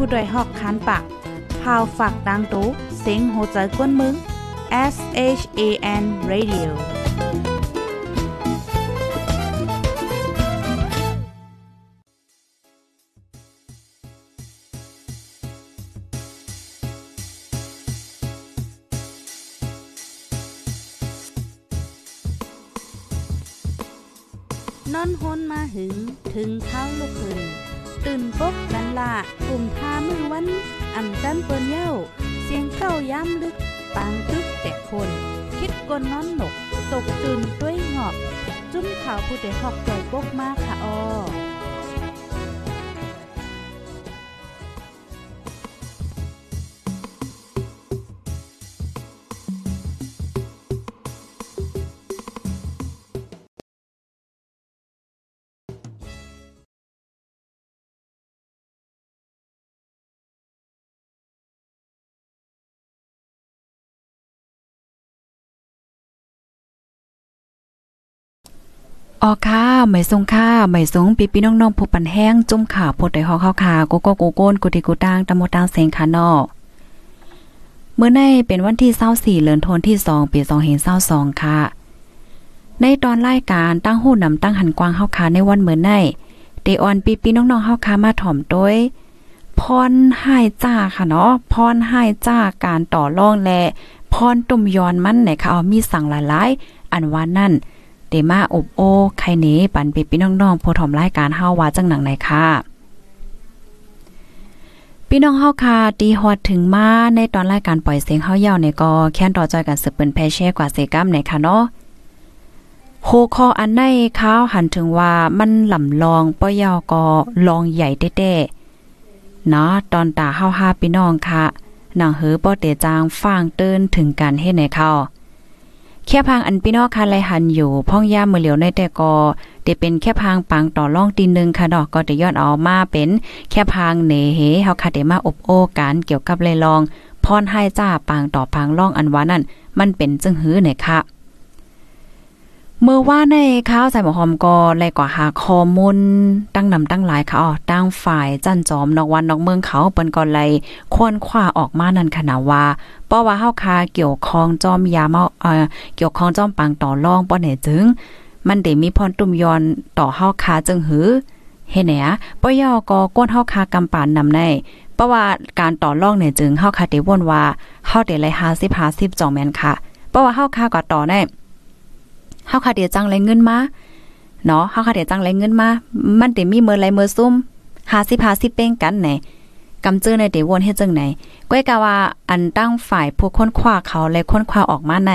ผู้ดยหอกคานปากพาวฝากดังตู้เซ็งโหใจกวนมึง S H A N Radio นอนฮนมาหึง ถึงเท้าลูกหึง ตื่นปกกันละกลุ่มทามือวัน อ่ำจันเปิ้นเย้า เสียงเก้าย้ำลึก ปางตึกแต่คน คิดกนนอนหนก ตกตื่นด้วยหงอบ จุ้มข่าวผู้เดหอกจอยปกมากค่ะออ ออค่ะไม่ทรงค่าไม่ทรงปีปีน้องๆผู้ปันแห้งจุ่มข่าวโพดได้ฮอกข้าขาโกโกโกโก้นกุติกุตางตะโมตางเซงคานอเมื่อในเป็นวันที่24เดือนธันวาคมที่2ปี2522ค่ะ ในตอนรายการตั้งหู้นำตั้งหันกวางเฮาคาในวันเมื่อในเดออนปีปีน้องๆเฮาคามาถ่อมต้วยพรให้จ้าค่ะเนาะพรให้จ้าการต่อรองและพรตุ่มยอนมันไหนค่ะเอามีสั่งหลายๆอันว่านั่น เดมาอบโอไข่เนปันปีพี่น้องๆผู้ถมรายการเฮาว่าจังหนังไหนค่ะพี่น้องเฮาค่ะตีฮอดถึงมาในตอนรายการปล่อยเสียงเฮาเย่าเนี่ยก็แค่นต่อจอยกันสืบเปิ้นแพเช่กว่าเซกัมในค่ะเนาะโคคออันในข้าวหันถึงว่ามันหล่ำลองป้อยาวก็ลองใหญ่เต้ๆเนาะตอนตาเฮาหาพี่น้องค่ะหนังเหือป้อเตจางฟางเติ้นถึงการเฮ็ดในเขา แค่พังอันพี่น้องคันไรหันอยู่ พ่องย่ามือเหลียวในแต่กอเดเป็นแค่พังปังต่อล่องตีนึงค่ะดอกก็จะยอดเอามาเป็นแค่พังเหนเฮเฮาค่ะเดมาอบโอการเกี่ยวกับเลยลองพรให้จ้าปังต่อพังล่องอันวานั่นมันเป็นจึงหื้อหนี่ยค่ะ เมื่อว่าในข้าวใส่หมอหอมก็ไล่กว่าหาข้อมูลตั้งนำตั้งหลายค่ะอ๋อตั้งฝ่ายจันจอมนอกวันนอกเมืองเขาเปิ้นก็ไล่ควรคว้าออกมานั่นขนาว่าเพราะว่าเฮาคาเกี่ยวข้องจอมยาเมาเอ่อเกี่ยวข้องจอมปังต่อรองบ่ไหนจึง มันได้มีพรตุ่มยอนต่อเฮาคาจึงหือเฮ็ดแหนปยอก็ก้นเฮาคากำปานนำในเพราะว่าการต่อรองเนี่ยจึงเฮาคาได้วนว่าเฮาได้ไล่50 50จ่องแม่นค่ะเพราะว่าเฮาคาก็ต่อได้ เฮาคาเดียจังไรเงินมาเนาะเฮาคาเดียจังไรเงินมา มันได้มีเมื่อไรเมื่อซุ่ม50 50เป้งกันไหนกำจื้อในเดวนเฮ็ดจังไหนก้อยกะว่าอันตั้งฝ่ายผู้ค้นคว้าเขาและค้นคว้าออกมาใน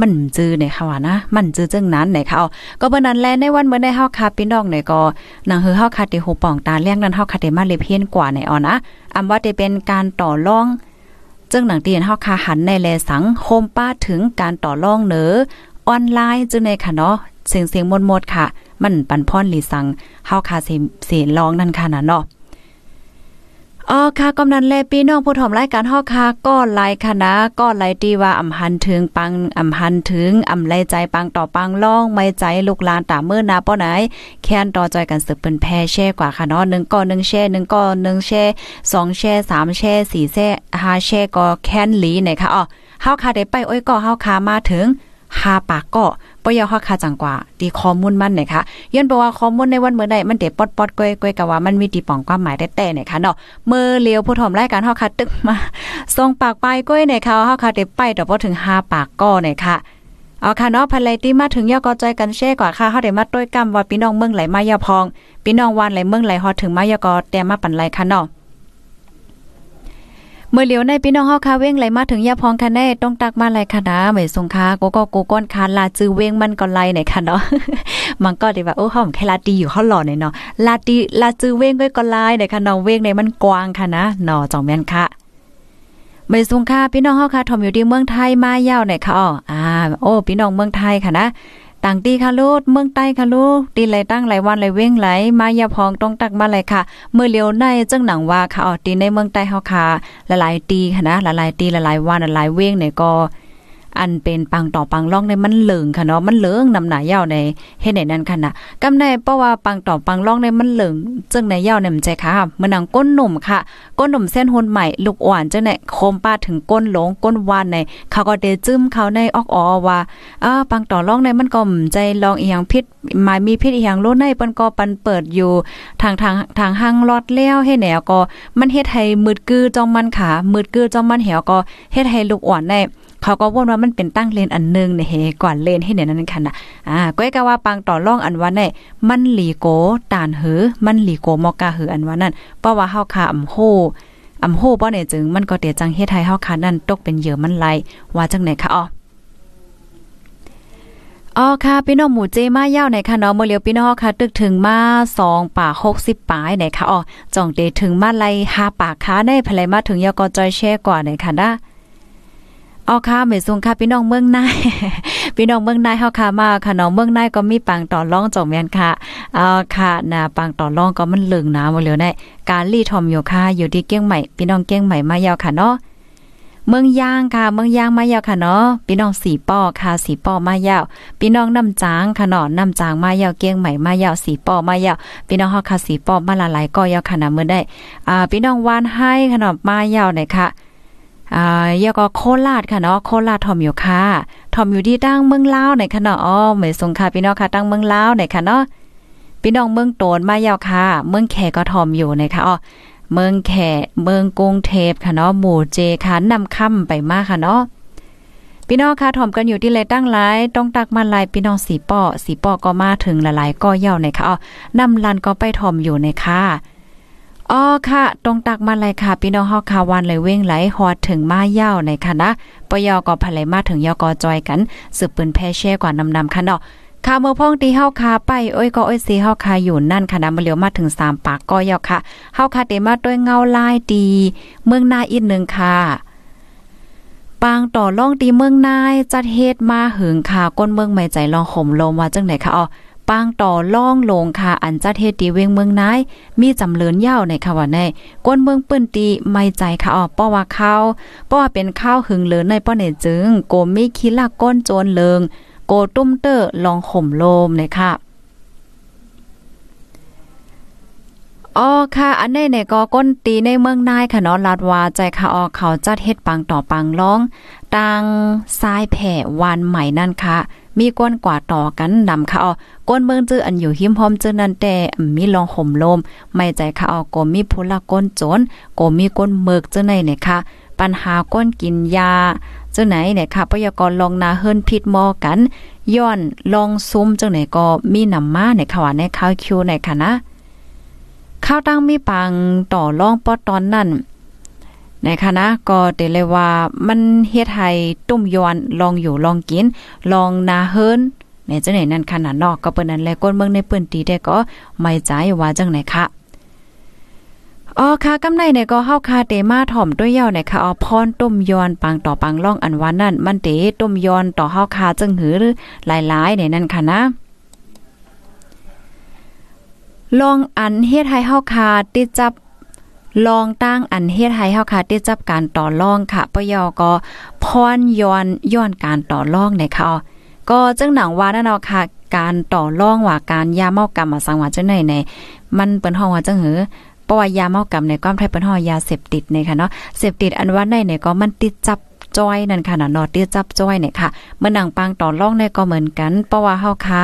มันจื้อในค่ะว่านะ มันจื้อจังนั้นไหนเขาก็เบิ่นั้นแลในวันเมื่อได้เฮาคาพี่น้องไหนก็นางเฮือเฮาคาติหูป่องตาเลี้ยงนั้นเฮาคาติมาเลเพียนกว่าในออนะอำว่าได้เป็นการต่อรองจึงหนังเตียนเฮาคาหันในแลสังโฮมป้าถึงการต่อรองเหนือ ออนไลน์จึงในค่ะเนาะเสียงเสียงมดๆค่ะ มันปันพ่อนหลีสังเฮาคาสิสิลองนั่นค่ะนะเนาะอ๋อค่ะกำนันแลปีน้องผู้ถมรายการฮอกค่ะก็ไลคณะนะก็ไลตีว่าอำหันถึงปังอำหันถึงอำไลใจปังต่อปังล่องไม่ใจลูกลานตามมือนาป้อไหน แค้นต่อจอยกันสืบเปิ้นแพ่แช่กว่าค่ะเนาะ1ก้อ1แช่1ก้อ1แช่2แช่3แช่4แช่5แช่ก็แค้นหลีไหนค่ะอ๋อเฮาค่ะได้ไปโอ้ยก็เฮาค่ะมาถึง หาปากก็ปยอฮอดค่าจังกว่าตีข้อมูลมันนะคะย้อนบอกว่าข้อมูลในวันเมื่อใดมันเด็ปอดๆก้อยกะว่ามันมีตีป่องความหมายแต่ๆนะคะเนาะเมื่อเลียวผู้ถมรายการเฮาค่ะตึกมาส่งปากไปลายก้อยในเขาเฮาค่ะได้ไปแต่พอถึง5ปากก็นะคะเอาค่ะเนาะพันไลตีมาถึงยอกอจอยกันแช่กว่าค่ะเฮาได้มาต้วยกำว่าพี่น้องเมืองไหลมายาพองพี่น้องวานไหลเมืองไหลฮอดถึงมายากอแต่มาปั่นไลค่ะเนาะ เมื่อเหลียวในพี่น้องเฮาคาเว้งไหลมาถึงยาพองคะแน่ต้องตักมาไหลค่ะนะไม่สงคาโกก็โกก้นคานลาจือเว้งมันก็ไหลไหนค่ะเนาะมันก็ด้ว่าโอ้เฮาแค่ลาตีอยู่เฮาหล่อเนาะลาตีลาจือเว้งก็ก็ไหลไหนค่ะเนาะเว้งในมันกว้างค่ะนะเนาะจองแม่นค่ะไม่สงคาพี่น้องเฮาค่ะทอมอยู่ที่เมืองไทยมายาวไหนค่ะอ๋ออ่าโอ้พี่น้องเมืองไทยค่ะนะ ต่างตีค่ะลูกเมืองใต้ค่ะลูกตีไหลตั้งไหลวันไหลเว้งไหลมายาพองต้องตักมาเลยค่ะ เมื่อเลียวในจังหนังว่าค่ะออตีในเมืองใต้เฮาค่ะหลายๆตีค่ะนะหลายๆตีหลายๆวันหลายเว้งเนี่ยก็ อันเป็นปังต่อปังล่องในมันเหลืองค่ะเนาะมันเหลืองนำหนายาในเฮ็ดไหนนั่นค่ะนะกำในเพราะว่าปังต่อปังล่องในมันเหลืองจึงในเยาวเนี่มันใจค่ะมันนังก้นหนุ่มค่ะ ก้นหนุ่มเส้นหุ่นใหม่ลูกอ่อนจังไหนโคมป้าถึงก้นหลงก้นวานในเขาก็เดจึ้มเขาในออกออว่าอ่าปังต่อล่องในมันก็ใจลองอีหยังพิษหมายมีพิษอีหยังโลในเปิ้นก็ปันเปิดอยู่ทางทางทางห้างลอดแล้วให้แนวก็มันเฮ็ดให้มืดกือจอมมันขามืดกือจอมมันเหี่ยวก็เฮ็ดให้ลูกอ่อนได้ เขาก็ว่นว่ามันเป็นตั้งเลนอันนึงเนี่ยเฮก่อนเลนให้เนี่ยนั่นค่ะนะอ่าก้อยก็ว่าปังต่อร่องอันว่าเนี่ยมันหลีโกตานหือ มันหลีโกมอกาหืออันว่านั่นเพราะว่าเฮาคาอำโหอำโหบ่เนี่ยจึงมันก็เตียจังเฮ็ดให้เฮาคานั่นตกเป็นเหยื่อมันไหลว่าจังไหนคะอ๋ออ๋อค่ะพี่น้องหมูเจมาเย้าวไหนค่ะเนาะเมื่อเลียวพี่น้องค่ะตึกถึงมา2ป่า60ปลายไหนค่ะอ๋อจ่องเตถึงมาไล่5ปากค้าในภายมาถึงยอกอจอยแช่กว่าไหนค่ะนะ อ๋อค่ะเมซุงค่ะพี่น้องเมืองนายพี่น้องเมืองนายเฮาค่ะมาค่ะน้องเมืองนายก็มีปังต่อรองจองแม่นค่ะอ๋อค่ะนะปังต่อรองก็มันเหลืองนะบ่เหลียวได้การรีทอมอยู่ค่ะอยู่ที่เกี้ยงใหม่พี่น้องเกี้ยงใหม่มายาวค่ะเนาะเมืองย่างค่ะ เมืองย่างมายาวค่ะเนาะพี่น้องสีป้อค่ะสีป้อมายาวพี่น้องน้ำจางค่ะเนาะน้ำจางมายาวเกียงใหม่มายาวสีป้อมายาวพี่น้องเฮาค่ะสีป้อมาละลายก็ยาวค่ะนะมื้อได้อ่าพี่น้องวานให้ค่ะเนาะมายาวไหนค่ะ อ่ายก็โคราชค่ะเนาะโคราชทอมอยู่ค่ะทอมอยู่ที่ตั้งเมืองลาวไหนค่ะเนาะอ๋อเหมยสงค่ะพี่น้องค่ะตั้งเมืองลาวไหนค่ะเนาะพี่น้องเมืองโตนมายาวค่ะ เมืองแขก็ทอมอยู่นะคะอ๋อเมืองแขเมืองกรุงเทพค่ะเนาะหมู่เจค่ะนำค่ำไปมากค่ะเนาะพี่น้องค่ะถ่อมกันอยู่ที่เลยตั้งหลายต้องตักมาลายพี่น้องสีป้อสีป้อก็มาถึงหลายๆก็เย่าในค่ะอ๋อนำลันก็ไปถ่อมอยู่ในค่ะ อ๋อค่ะ ตรงตักมาเลยค่ะ พี่น้องเฮาคาวันเลยเว้งไหลฮอดถึงมาเย่าในค่ะนะปยอก็ภายมาถึงยอกอจอยกันสืบปืนแพ่แช่กว่านำนำค่ะเนาะค่ะเมื่อพ่องตีเฮาคาไปโอ้ยก็โอ้ยสีเฮาคาอยู่นั่นค่ะนะมาเหลียวมาถึง3ปากก็ยาวค่ะเฮาคาเตมาด้วยเงาลายดีเมืองนาอีกนึงค่ะปางต่อล่องตีเมืองนายจัดเฮ็ดมาหึงค่ะก้นเมืองใหม่ใจลองข่มลมว่าจังไหนค่ะอ๋อ ปางต่อล่องลงค่ะอันจัดเฮ็ดตีเวงเมืองนายมีจำเลินยาวในค่ะว่าในก้นเมืองปื้นตีไม่ใจค่ะอ๋อป้อว่าข้าวป้อว่าเป็นข้าวหึงเลินในป้อเนจึงโกมีคิลักก้นโจรเลิง โกตุ้มเตอร์ลองข่มโลมเลยค่ะอ๋อค่ะ อันนี้เนี่ยก็ก้นตีในเมืองนายค่ะเนาะลาดว่าใจค่ะออเขาจัดเฮ็ดปังต่อปังร้องตังทรายแผ่วานใหม่นั่นค่ะ มีก้นกว่าต่อกันนำค่ะอ๋อก้นเมืองจื้ออันอยู่หิมพอมจื้อนั่นแต่มีลองห่มลม ไม่ใจค่ะอ๋อก็มีผลละก้นโจรก็มีก้นเมือกจื้อในเนี่ยค่ะ ปัญหาก้นกินยาจังไหนเนี่ยค่ะพยากรลองนาเฮิรนพิษมอกัน ย้อนลองซุ้มจังไหนก็มีนำมาในข่าวในข้าวคิวในค่ะนะข้าวตั้งมีปังต่อรองปอตอนนั้น ในคณะก็เตเลยว่ามันเฮ็ดให้ตุ้มยอนลองอยู่ลองกิน ลองนาเฮิรนในจังไหนนั่นขนาดนอกก็เปิ้นนั้นแลก้นเมืองในเปิ้นตีได้ก็ไม่ใจว่าจังไหนคะอ๋อค่ะกำในเนี่ยก็เฮาคาเตมาถ่อมด้วยยาวเนี่ยค่ะอ๋อพรต้มยอนปังต่อปังล่องอันวานนั่นมันเตต้มยอนต่อเฮาคาจึงหือหลายๆในนั่นค่ะนะลองอันเฮ็ดให้เฮาคาติดจับ ลองตั้งอันเฮ็ดให้เฮาคาติดจับการต่อรองค่ะปยอก็พรย้อนย้อนการต่อรองในค่ะก็จึงหนังว่านั่นเนาะค่ะ การต่อรองว่าการยาเมากรรมมาสังว่าจังไหนในมันเปิ้นฮ้องว่าจังหือราะว่ายาเมากรรมในความไทยเป็นห่อยาเสพติดเนี่ยค่ะเนาะเสพติดอันว่าในเนี่ยก็มันติดจับจ้อยนั่นค่ะนะนอติดจับจ้อยเนี่ยค่ะเมื่อหนังปังต่อร่องเนี่ยก็เหมือนกันเพราะว่าเฮาคา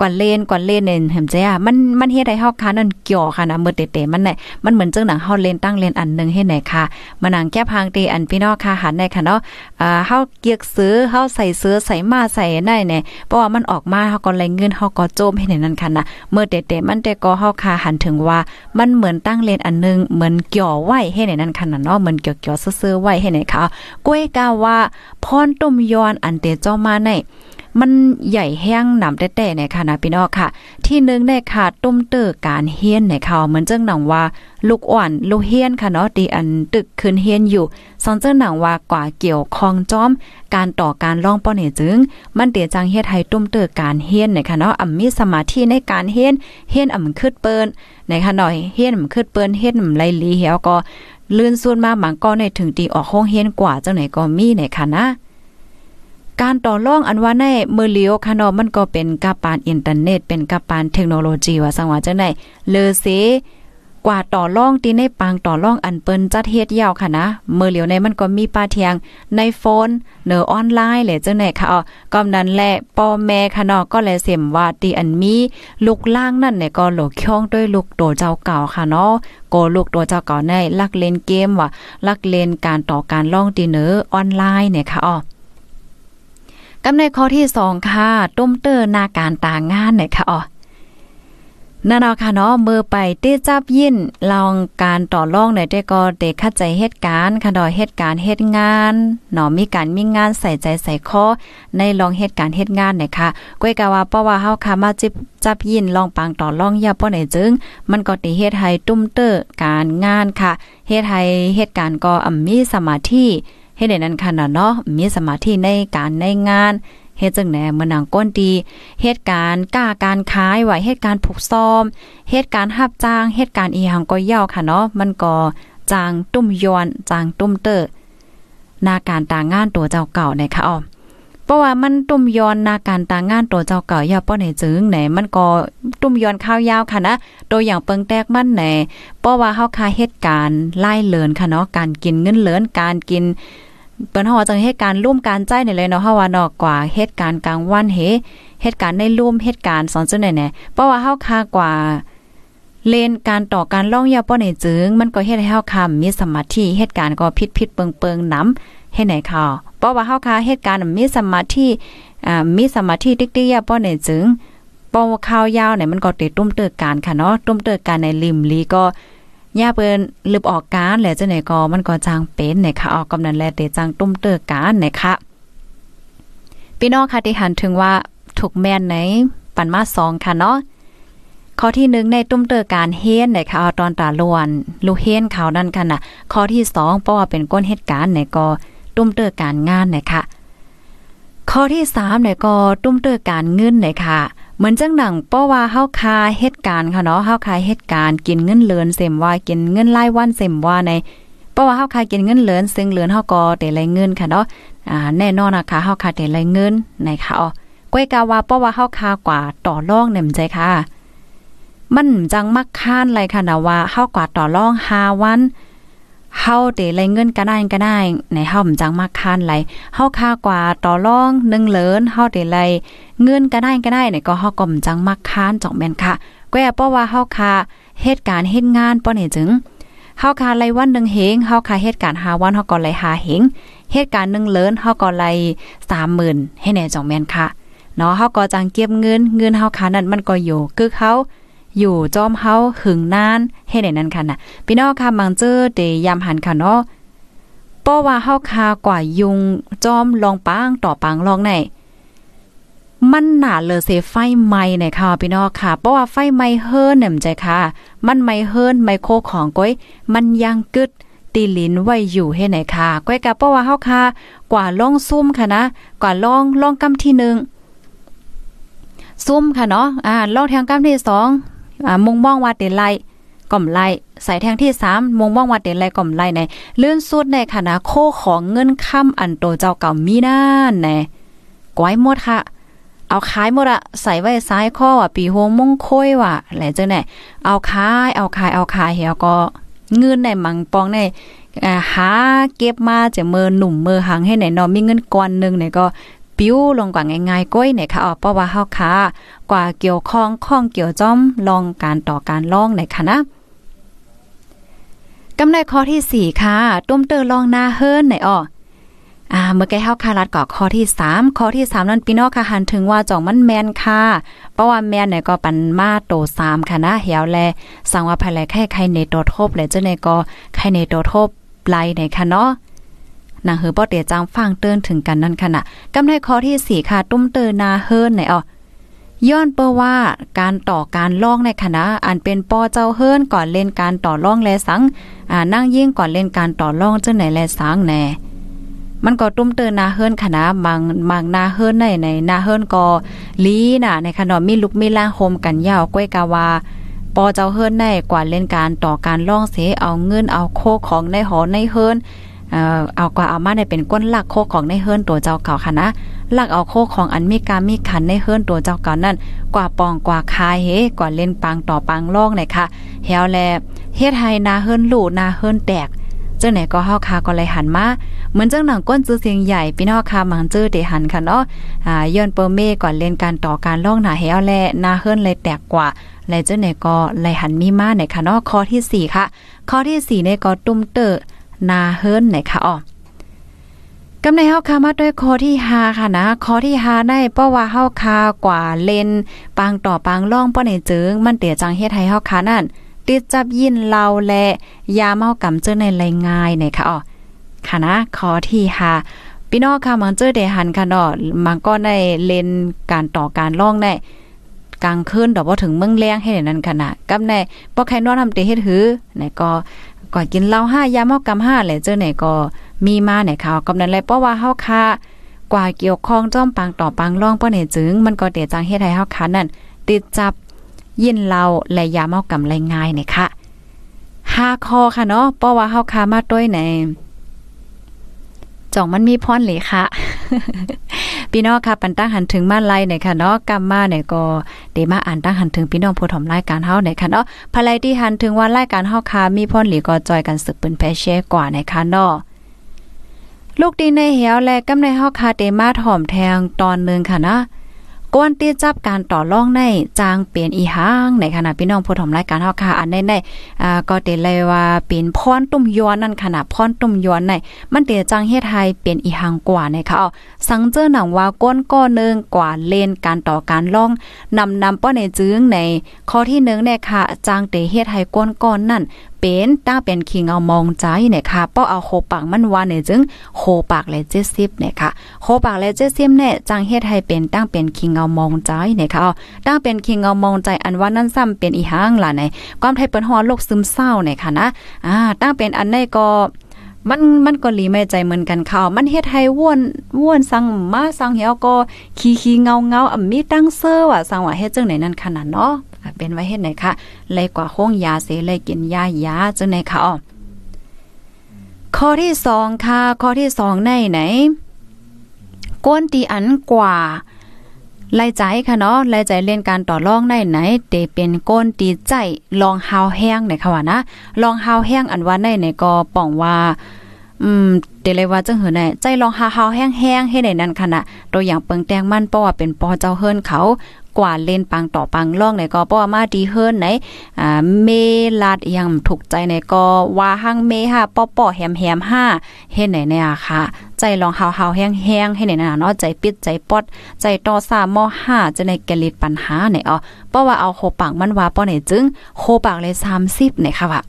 กว่าเล่นกว่าเล่นเนี่ยเห็นใจอะมันมันเฮ็ดให้เฮาคานั่นเกี่ยวค่ะนะมือเตะๆมันเนี่ยมันเหมือนจังหนังเฮาเล่นตั้งเล่นอันนึงเฮ็ดไหนค่ะมาหนังแก้พางตีอันพี่น้องค่ะหันในค่ะเนาะอ่าเฮาเกียกซื้อเฮาใส่เสื้อใส่มาใส่ได้เนี่ยเพราะว่ามันออกมาเฮาก็แรงเงินเฮาก็โจมให้ในนั้นค่ะนะเมื่อเตะๆมันแต่ก็เฮาคาหันถึงว่ามันเหมือนตั้งเล่นอันนึงเหมือนเกี่ยวไว้ให้ในนั้นค่ะนะเนาะเหมือนเกี่ยวๆซื้อๆไว้ให้ไหนค่ะก้วยกาว่าพรต้มยอนอันเตเจ้ามาใน มันใหญ่แห้งหนำแต่แต่ในค่ะนะพี่น้องค่ะ ที่นึงในค่ะต้มเตอการเฮียนในข่าวเหมือนเจ้าหนังว่า ลูกอ่อนลูกเฮียนค่ะเนาะตีอันตึกคืนเฮียนอยู่สอนเจ้าหนังว่ากว่าเกี่ยวคองจอม การต่อการล่องป้อเนี่ยจึง มันเตียจังเฮ็ดให้ต้มเตอการเฮียนในค่ะเนาะอ่ำมีสมาธิในการเฮียนเฮียนอ่ำคืดเปิ้นในค่ะหน่อยเฮียนอ่ำคืดเปิ้นเฮียนอ่ำไลลีเหี่ยวก็ลื่นส่วนมาบางก็ในถึงตีออกห้องเฮียนกว่าเจังไหนก็มีในค่ะนะ การต่อรองอันว่าในมือเลียวค่ะเนาะมันก็เป็นกาปานอินเทอร์เน็ต เป็นกาปานเทคโนโลยีว่าสังว่าจังได๋เลอเสกว่าต่อรองที่ในปางต่อรองอันเปิ้นจัดเฮ็ดยาวค่ะนะเมื่อเหลียวในมันก็มีป้าเทียงในโฟนเนอออนไลน์เลยจังไหนค่ะอ๋อกำนั้นแหละพ่อแม่ค่ะเนาะก็เลยเสมว่าตีอันมีลูกล่างนั่นเนี่ยก็หลกช่องด้วยลูกโตเจ้าเก่าค่ะเนาะก็ลูกตัวเจ้าเก่าในลักเล่นเกมว่าลักเล่นการต่อการล่องตีเนอออนไลน์เนี่ยค่ะอ๋อ กำในข้อที่2ค่ะตุ้มเตอร์นาการต่างงานเนี่ยค่ะอ๋อนั่นเอาค่ะเนาะมือไปเต้จับยินลองการต่อรองในแต่ก็เด็กเข้าใจเหตุการณ์ค่ะดอยเหตุการณ์เหตุงานเนาะมีการมีงานใส่ใจใส่คอในลองเหตุการณ์เหตุงานเนี่ยค่ะก้อยกะว่าเพราะว่าเฮาค่ะมาจิบจับยินลองปังต่อรองย่าป้อไหนจึง มันก็ติเฮ็ดให้ตุ้มเตอร์การงานค่ะเฮ็ดให้เหตุการณ์ก็อ่มีสมาธิ เฮ็ดได้นั้นค่ะเนาะมีสมาธิในการในงานเฮ็ดจังแหนเมื่อนางก้นดีเหตุการณ์กล้าการขายไหวเหตุการณ์ผูกซ้อมเหตุการณ์หับจ้างเหตุการณ์อีหยังก็ย่าค่ะเนาะมันก็จางตุ้มยอนจางตุ้มเตอร์นาการต่างงานตัวเจ้าเก่าในค่ะอ้อเพราะว่ามันตุ้มยอนนาการต่างงานตัวเจ้าเก่าอย่าป้อไหนจึงไหนมันก็ตุ้มยอนข้าวยาวค่ะนะตัวอย่างเปิงแตกมันไหนเพราะว่าเฮาคาเหตุการณ์ไล่เลินค่ะเนาะการกินเงินเลินการกิน เปิ้นฮอจังเหตุการณ์ร่วมการใจนี่เลยเนาะเฮาว่านอกกว่าเหตุการณ์กลางวันเฮเหตุการณ์ในร่วมเหตุการณ์สอนจังได๋แน่เพราะว่าเฮาคากว่าเลนการต่อการล่องยาป้อนในจึง มันก็เฮ็ดให้เฮาคามีสมาธิเหตุการณ์ก็ผิดๆเปิงๆนำให้ไหนค่ะเพราะว่าเฮาคาเหตุการณ์มีสมาธิอ่ามีสมาธิติ๊กๆยาป้อนในจึงปอข้าวยาวเนี่ยมันก็ติดตุ้มเติกการค่ะเนาะตุ้มเติกการในริมลีก็ ย่าเปิ้นลึบออกการแหละจังไหนก็มันก็จางเป็นนะคะออกกำนันแลเตจางตุ้มเตอการนะคะพี่น้องค่ะที่หันถึงว่าถูกแม่นไหนปันมา2ค่ะเนาะข้อที่หนึ่งในตุ้มเตอการเฮียนนะคะเอาตอนตาลวน ลูกเฮียนเขานั่นกันน่ะข้อที่2เพราะว่าเป็นก้นเหตุการณ์ไหนก็ตุ้มเตอการงานนะคะข้อที่3เนี่ยก็ตุ้มเตอการเงินนะคะ เหมือนจังหนังเพราะว่าเฮาคาเหตุการณ์ค่ะเนาะเฮาคาเหตุการณ์กินเงินเลือนเสมว่ากินเงินรายวันเสมว่าในเพราะว่าเฮาคากินเงินเลือนซึ่งเลือนเฮาก็ได้รายเงินค่ะเนาะอ่าแน่นอนนะคะเฮาคาได้รายเงินนะคะอ๋อก้อยกาว่าเพราะว่าเฮาคากว่าต่อรองเนี่ยมใจค่ะ มันจังมักค้านไรค่ะนะว่าเฮากว่าต่อรอง5วัน เฮาเดไรเงินก็ได้ก็ได้ในเฮาจังมากคานไหลเฮาค่ากว่าต่อรอง1เหลินเฮาเดไรเงินก็ได้ก็ได้เนี่ยก็เฮาก็จังมากคานจ่องแม่นค่ะก็อย่าเพราะว่าเฮาค่าเหตุการณ์เฮ็ดงานป้อนี่จึงเฮาค่าไรวันหนึ่งเฮงเฮาค่าเหตุการณ์5วันเฮาก็ไร5เฮงเหตุการณ์1เลินเฮาก็ไร30,000ให้แน่จองแม่นค่ะเนาะเฮาก็จังเก็บเงินเงินเฮาค่านั้นมันก็อยู่คือเขา อยู่จอมเฮาหึงนานให้ได้นั้นค่ะน่ะพี่น้องค่ะบางเจอเดยามหันค่ะเนาะเพราะว่าเฮาคากว่ายุงจอมลองปางต่อปางลองไหนมันหนาเลยเสไฟไหม้ในค่ะพี่น้องค่ะ เพราะว่าไฟไหม้เฮิรนเนี่ยใจค่ะ มันไหม้เฮิรนไมโครของก้อยมันยังกึดตีลิ้นไว้อยู่ให้ไหนค่ะก้อยกับเพราะว่าเฮาคากว่าล่องซุ่มค่ะนะ กว่าล่องล่องกำที่1ซุ่มค่ะเนาะอ่าล่องแทงกำที่2อ่า มุงมองว่าเตไลก่อมไล่ใส่แทงที่3มุงมองว่าเตไลก่อมไล่ในเลื่อนสุดในคณะโคของเงินค่ำอันโตเจ้าเก่ามีนั่นแน่ก้อยหมดค่ะ เอาขายหมดอะใส่ไว้ซ้ายข้อว่าปีโฮงมงค่อยว่ะแหละเจังไหนเอาขายเอาขายเอาขายเหี่ยวก็เงินในมังปองในหาเก็บมาจะเมือหนุ่มเมือหังให้ไหนนอมีเงินก้อนนึงเนี่ยก็ ปิ้วลงกว่าง่ายๆก้อยเนี่ยค่ะอ๋อเพราะว่าเฮาค่ะกว่าเกี่ยวข้องข้องเกี่ยวจ้อมลองการต่อการล่องในค่ะนะกำในข้อที่ 4 ค่ะ ตุ้มเตอลองหน้าเฮิรนในอ้ออ่าเมื่อกี้เฮาคารัดก่อข้อที่ 3 ข้อที่ 3 นั้นพี่น้องค่ะหันถึงว่าจ่องมันแมนค่ะเพราะว่าแมนเนี่ยก็ปันมาโต3ค่ะนะเหี่ยวแลสั่งว่าภายแลไข่ไข่ในโตทบเลยเจ้าในก็ไข่ในโตทบไลในค่ะเนาะ นางเฮอบ่เตียจางฟังเตือนถึงกันนั่นขณะกำในข้อที่ 4 ค่ะ ตุ้มเตอนาเฮิรนไหนอ๋อย้อนเปว่าการต่อการล่องในคณะอันเป็นปอเจ้าเฮิรนก่อนเล่นการต่อล่องแลสังอ่านั่งยิ่งก่อนเล่นการต่อล่องเจ้าไหนแลสังแน่มันก็ตุ้มเตือนนาเฮิรนคณะบางบางนาเฮิรนในในนาเฮิรนก็ลีน่ะในขนมมีลุกมีล่างโฮมกันยาวก้อยกาวาปอเจ้าเฮิรนในกว่าเล่นการต่อการล่องเสเอาเงินเอาโคของในหอในเฮิรน เออเอากว่าเอามาในเป็นก้นหลักโคของในเฮิรนตัวเจ้าเก่าค่ะนะลักเอาโคของอันมีการมีขันในเฮิรนตัวเจ้าเก่อนนั่นกว่าปองกว่าคายเฮกว่าเล่นปังต่อปังล่องเลยค่ะเฮวแลเฮ็ดให้นาเฮิรนลู่นาเฮิรนแตกจังไหนก็เฮาคาก็เลยหันมาเหมือนเจังหนังก้นจื้อเสียงใหญ่พี่น้องค่ะมังจื้อเดหันค่ะเนาะอ่าย้อนเปอร์เมก่อนเล่นการต่อการล่องหนาเฮวแลนาเฮิรนเลยแตกกว่าและจังไหนก็เลยหันมีมาในค่ะเนาะข้อที่4ค่ะข้อที่4ในก็ตุ้มเตอ นาเฮิรนไหนคะอ๋อกำในเฮาคามาด้วยคอที่5ค่ะนะคอที่5ได้เพราะว่าเฮาคากว่าเลนปางต่อปางล่องป้อในเจิงมันเตียจังเฮ็ดให้เฮาคานั่นติดจับยินเราและยาเมากำเจอในไรง่ายในค่ะอ๋อค่ะนะคอที่5พี่น้องค่ะมันเจอได้หันค่ะเนาะมันก็ได้เลนการต่อการล่องได้กลางคืนดอกบ่ถึงเมืองแรงให้นั่นขนาดกับในบ่ใครนอนทำเตเฮ็ดหือไหนก็ ก่อนกินเหล้า5ยาเมากำ5แหละเจอไหนก็มีมาไหนข่าวกำนั้นเลยเพราะว่าเฮาคากว่าเกี่ยวข้องจ้อมปังต่อปังร่องป้อเนี่ยจึง มันก็เตจังเฮ็ดให้เฮาคานั่นติดจับยินเหล้าและยาเมากำไรง่ายเนี่ยค่ะห้าคอค่ะเนาะเพราะว่าเฮาคามาด้วยใน จ่องมันมีพรเลยค่ะพี่น้องค่ะปันตั้งหันถึงมาไล่เนี่ยค่ะเนาะกำมาเนี่ยก็เดมาอ่านตั้งหันถึงพี่น้องผู้ถมรายการเฮาเนี่ยค่ะเนาะภายที่หันถึงว่ารายการเฮาคามีพรหลีก็จอยกันสึกปืนแพเช่กว่าในค่ะเนาะลูกดีในเหียวและกำในเฮาคาเดมาถ่อมแทงตอนนึงค่ะนะ กวนเตี้ยจับการต่อรองในจางเปลี่ยนอีหางในขณะพี่น้องผู้ถมรายการเฮาค่ะอันในในอ่าก็เตเลยว่าเป็นพรตุ้มยวนนั่นขณะพรตุ้มยวนในมันเตียจังเฮ็ดให้เปลี่ยนอีหางกว่าในค่ะสังเจอหนังว่าก้นก้อนึงกว่าเลนการต่อการล่องนำนำป้อในจึงในข้อที่1เนี่ยค่ะจางเตเฮ็ดให้ก้นก้อนนั่นเป็นต้าเป็นคิงเอามองใจเนี่ยค่ะป้อเอาโคปากมันว่าเนี่ยจึงโคปากและเจ็ดสิบเนี่ยค่ะโคปากและเจ็ดสิบเนี่ยจังเฮ็ดให้เป็นตั้งเป็นคิงเอามองใจเนี่ยค่ะตั้งเป็นคิงเอามองใจอันว่านั่นซ้ำเป็นอีห้างล่ะในความไทยเปิ้นฮอโรคซึมเศร้าเนี่ยค่ะนะอ่าตั้งเป็นอันในก็มันมันก็หลีไม่ใจเหมือนกันค่ะมันเฮ็ดให้ว่วนว่วนสังมาสังเหี่ยวก็ขี้ขี้เงาเงาอะมีตั้งเซอร์ว่าสั่งว่าเฮ็ดจังไหนนั่นขนาดเนาะ เป็นไว้เฮ็ดไหนคะเลยกว่าห้งยาเสเลยกินยายาจังไหนคะอ๋อข้อที่สองค่ะข้อที่สองในไหนก้นตีอันกว่าไล่ใจค่ะเนาะไล่ใจเล่นการต่อรองได้ไหนเตเป็นก้นตีใจลองฮาวแห้งไหนค่ะว่านะลองฮาวแห้งอันว่าในไหนก็ป้องว่าอืมเดเลยว่าจังหือไหนใจลองฮาวฮาวแห้งๆให้ได้นั่นค่ะนะตัวอย่างเปิงแตงมันเพราะว่าเป็นปอเจ้าเฮิรนเขา กว่าเล่นปังต่อปังล่องในก็ป้อมาดีเฮิร์นไหนอ่าเมลาดยังถูกใจในก็ว่าหังเมฮะป้อป้อแหมแหมห้าเฮ็ดไหนเนี่ยค่ะ ใจลองเฮาเฮาแห้งแห้งให้ไหนน่ะเนาะใจปิดใจปอด ใจต่อสามมอห้าจะในแกลิดปัญหาไหนอ๋อเพราะว่าเอาโคปังมันว่าป้อไหนจึงโคปังเลย30ไหนค่ะว่า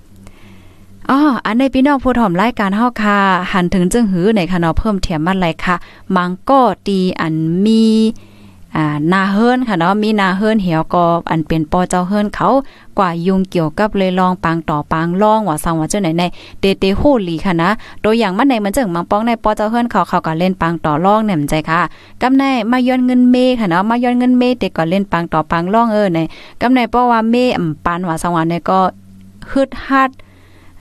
อ๋ออันในพี่น้องผู้ถ่อมรายการเฮาค่ะ หันถึงจึงหือในค่ะเนาะเพิ่มเทียมมันเลยค่ะ มังก็ตีอันมี อ่านาเฮิรนค่ะเนาะมีนาเฮิรนเหี่ยวก็อันเป็นปอเจ้าเฮิรนเขากว่ายุงเกี่ยวกับเลยลองปังต่อปังล่องว่าสังว่าเจ้าไหนในเตเตโหลีค่ะนะตัวอย่างมันในมันจึงมังป้องในปอเจ้าเฮิรนเขาเขาก็เล่นปังต่อล่องเนี่ยมใจค่ะกำในมาย้อนเงินเมค่ะเนาะมาย้อนเงินเมเด็กก็เล่นปังต่อปังล่องเออในกำในเพราะว่าเมอำปันว่าสังว่าในก็ฮึดฮัด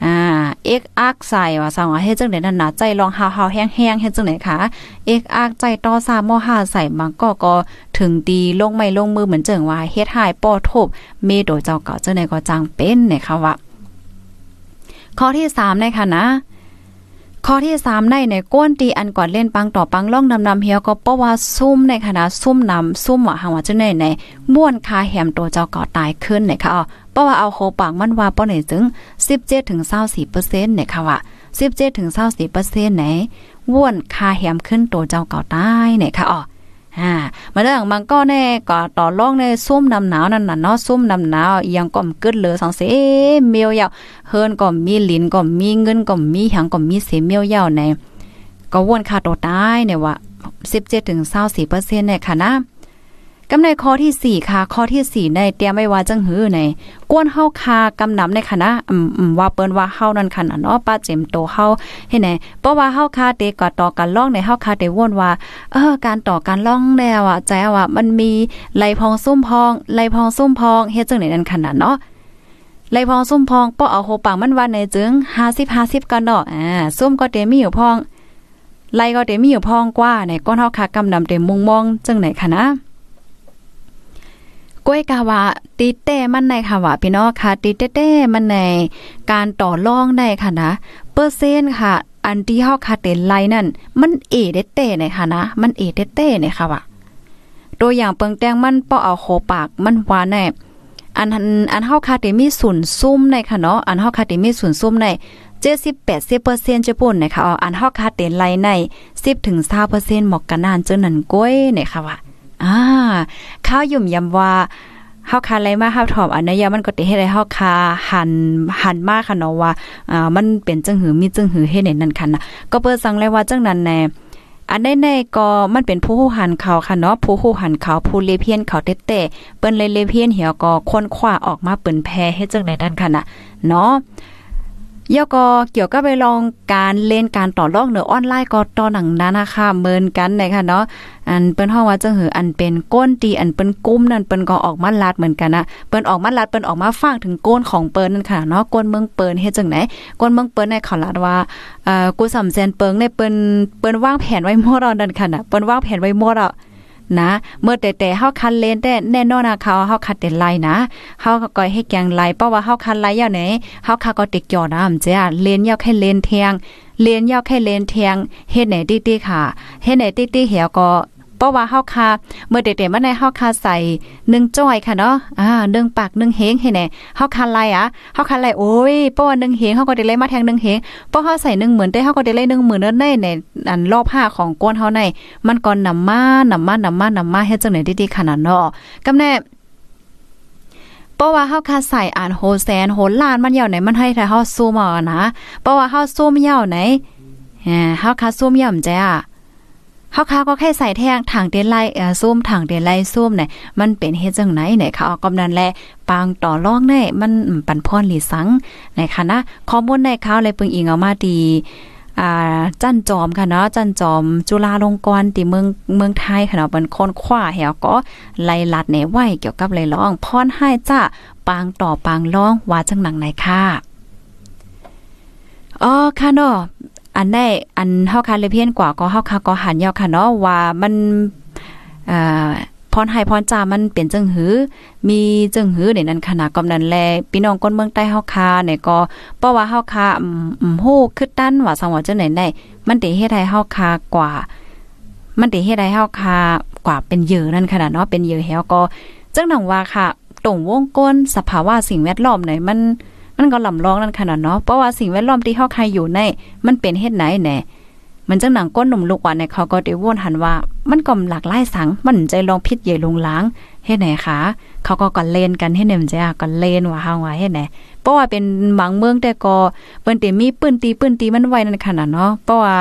อ่าเอกอักใส่ว่าสังว่าเฮ็ดจังได๋นั่นน่ะใจลองหาวๆแห้งๆเฮ็ดจังได๋คะเอกอักใจต่อซามอ5ใส่มันก็ก็ถึงดีลงไม่ลงมือเหมือนเจิงว่าเฮ็ดหายป้อทบเมโดเจ้าเก่าจังได๋ก็จังเป็นนะคะว่าข้อที่3นะคะนะ ข้อที่3ในในก้นตีอันก่อนเล่นปังต่อปังล่องนำนำเฮียก็เพราะว่าซุ่มในคณะซุ่มนำซุ่มว่าหางว่าจะในในม้วนคาแหมตัวเจ้าก่อตายขึ้นนะคะอ๋อเพราะว่าเอาโคปากมันว่าป้อไหนถึง17ถึง24%เซ็นี่ยค่ะว่า17ถึง24%ไหนบ้วนคาแหมขึ้นตัวเจ้าก่อตายเนี่ยค่ะอ๋อ อ่ามาเรื่องมันก็แน่ก็ต่อรองในซุ่มนำหนาวนั่นน่ะเนาะซุ่มนำหนาวยังก็มกึดเลยสังเสเมียวยาวเฮิรนก็มีลิ้นก็มีเงินก็มีหังก็มีเสเมียวยาวในก็วนค่าตัวตายเนี่ยว่า17ถึง24%เนี่ยค่ะนะ กำในข้อที่ 4 ค่ะ ข้อที่ 4 ในเตรียมไว้ว่าจังหือในกวนเฮาคากำนำในคณะอืมว่าเปิ้นว่าเฮานั่นคันเนาะป้าเจมโตเฮาเฮ็ดไหนเพราะว่าเฮาคาเตก็ต่อกันร้องในเฮาคาเตวนว่าเออการต่อการร้องแล้วอะใจว่ามันมีไหลพองซุ่มพองไหลพองซุ่มพองเฮ็ดจังไหนนั่นขนาดเนาะไหลพองซุ่มพองป้อเอาโหปังมันว่าในจึง50 50กันเนาะอ่าซุ่มก็เตมีอยู่พองไหลก็เตมีอยู่พองกว่าในก้นเฮาคากำนำเต็มมุงมองจังไหนคะนะ ก้วยกาวาตีเต้มันในค่ะว่าพี่น้องค่ะตีเต้มันในการต่อรองได้ค่ะนะ เปอร์เซ็นต์ค่ะ อันที่เฮาคาเตนไลนั่น มันเอเดเต้ในค่ะนะ มันเอเดเต้ในค่ะว่าตัวอย่างเปิงแตงมันป้อเอาโคปากมันหวานแน่อันอันเฮาคาเตมีศูนย์ซุ่มในค่ะเนาะอันเฮาคาเตมีศูนย์ซุ่มใน70-80%จะปุ่นนะคะอันเฮาคาเตนไลใน10ถึง20%หมอกกันนานเจนนันก้อยนะคะว่า อ่าข้าวยุ่มยำว่าเฮาคาไรมาเฮาถอมอันนี้ยามันก็ติเฮ็ดให้เฮาคาหันหันมากค่ะเนาะว่าอ่ามันเป็นจังหือมีจังหือเฮ็ดในนั้นค่ะนะก็เปิดสั่งเลยว่าจังนั้นแน่อันในๆก็มันเป็นผู้หูหันเขาค่ะเนาะผู้หูหันเขาผู้เลเพียนเขาเตเตเปิ้นเลยเลเพียนเหี่ยวก็ค้นคว้าออกมาเปิ้นแพ้เฮ็ดจังได๋นั่นค่ะน่ะเนาะ ยอก็เกี่ยวกับไปลองการเล่นการต่อรองเหนือออนไลน์ก็ต่อหนังนั้นนะคะเมินกันเลยค่ะเนาะอันเปิ้นห้องว่าจังหืออันเป็นก้นตีอันเป็นกุ้มนั่นเปิ้นก็ออกมาลัดเหมือนกันนะเปิ้นออกมาลัดเปิ้นออกมาฟังถึงก้นของเปิ้นนั่นค่ะเนาะก้นเมืองเปิ้นเฮ็ดจังไหนก้นเมืองเปิ้นในเขาลัดว่าเอ่อกูสำแสนเปิงในเปิ้นเปิ้นวางแผนไว้หมดแล้วนั่นค่ะนะเปิ้นวางแผนไว้หมดแล้ว นะเมื่อแต่แต่เฮาคันเลนแต่แน่นอนนะเขาเฮาคัดเต็นไลนะเฮาก็ให้แกงไลเพราะว่าเฮาคันไลยาวไหนเฮาคาก็ติกจอนะเจ้าเลนยาวแค่เลนเทียงเลนยาวแค่เลนเทียงเฮ็ดไหนติ๊ๆค่ะเฮ็ดไหนติ๊ๆเหี่ยวก็ เพราะว่าเฮาคาเมื่อเด็กๆมาในเฮาคาใส่1จ้อยค่ะเนาะอ่า1ปาก1เฮงให้แน่เฮาคันไลอะเฮาคันไลโอ้ยเพราะว่า1เฮงเฮาก็ได้เลยมาแทง1เฮงเพราะเฮาใส่1 0,000แต่เฮาก็ได้เลย1 0,000เด้ในในอันรอบ5ของก้นเฮาในมันก็นำมานำมานำมานำมาเฮ็ดจังได๋ดีๆขนาดเนาะกำแน่เพราะว่าเฮาคาใส่อ่านโฮแซนโหล้านมันยาวไหนมันให้ถ้าเฮาซูมเอานะเพราะว่าเฮาซูมยาวไหนเฮาคาซูมยาวจ้ะ เฮาคาก็แค่ใส่แท่งถังเดนไลเอ่อซูมถังเดนไลซูมเนี่ยมันเป็นเฮ็ดจังไหนเนี่ยค่ะเอากำนันแลปางต่อรองได้มันปันพรหลีสังในค่ะนะข้อมูลในข่าวเลยปึงอิงเอามาดีอ่าจันจอมค่ะเนาะจันจอมจุฬาลงกรณ์ที่เมืองเมืองไทยค่ะเนาะเป็นคนคว้าแหวก็ไล่ลัดในไหวเกี่ยวกับไล่ร้องพรให้จ้าปางต่อปางร้องว่าจังหนังไหนค่ะอ๋อค่ะเนาะ อันได้อันเฮาคาเลยเพี้ยนกว่าก็เฮาคาก็หันยาวค่ะเนาะว่ามันอ่อพรให้พรจามันเป็นจังหือ มีจังหือในนั้นขนาดกำนันแลพี่น้องคนเมืองใต้เฮาคาเนี่ยก็เพราะว่าเฮาคาอืมฮู้คือตั้นว่าสังว่าจังไหนได้มันติเฮ็ดให้เฮาคากว่า มันติเฮ็ดให้เฮาคากว่าเป็นเยือนั่นขนาดเนาะเป็นเยื่อแฮวก็จังหนังว่าค่ะตรงวงก้นสภาวะสิ่งแวดล้อมไหนมัน มันก็ลำลองนั่นขนาดเนาะเพราะว่าสิ่งแวดล้อมที่เฮาคายอยู่ในมันเป็นเฮ็ดไหนแหน่มันจังหนังก้นหนุ่มลูกว่าในเขาก็ได้วนหันว่า มันก็หลากหลายสัง มันใจลองพิษใหญ่ลงล้างเฮ็ดไหนคะเขาก็ก่อนเลนกันเฮ็ดไหนมันจะก่อนเลนว่าเฮาว่าเฮ็ดไหนเพราะว่าเป็นบางเมืองแต่ก็เปิ้นเตมีปืนตีปืนตีมันไว้นั่นขนาดเนาะเพราะว่า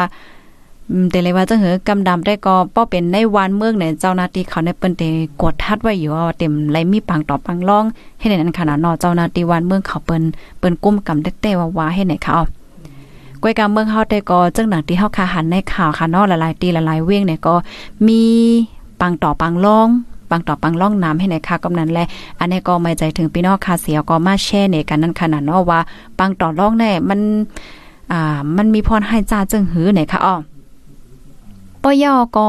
แต่เลยว่าจังหือกำดำได้ก็ป้อเป็นในวานเมืองเนี่ยเจ้าหน้าที่เขาในเปิ้นเตกดทัดไว้อยู่เต็มไรมีปังต่อปังล่อง ให้ในนั้นขนาดนาะเจ้าหน้าที่วานเมืองเขาเปิ้นเปิ้นกุ้มกำได้แต่ว่าวาให้ไหนเขากวยกาเมืองเฮาแต่ก็จังหนังที่เฮาคาหันในข่าวค่ะเนาะหลายๆตีหลายๆเว้งเนี่ยก็มีปังต่อปังล่องปังต่อปังล่องน้ำให้ในค่ะกำนั้นแลอันนี้ก็ไม่ใจถึงพี่น้องคาเสียก็มาแช่ในกันนั่นขนาดเนาะว่าปังต่อล่องแน่มันอ่ามันมีพรให้จ้าจึงหือไหนค่ะอ้อ ปอยอก็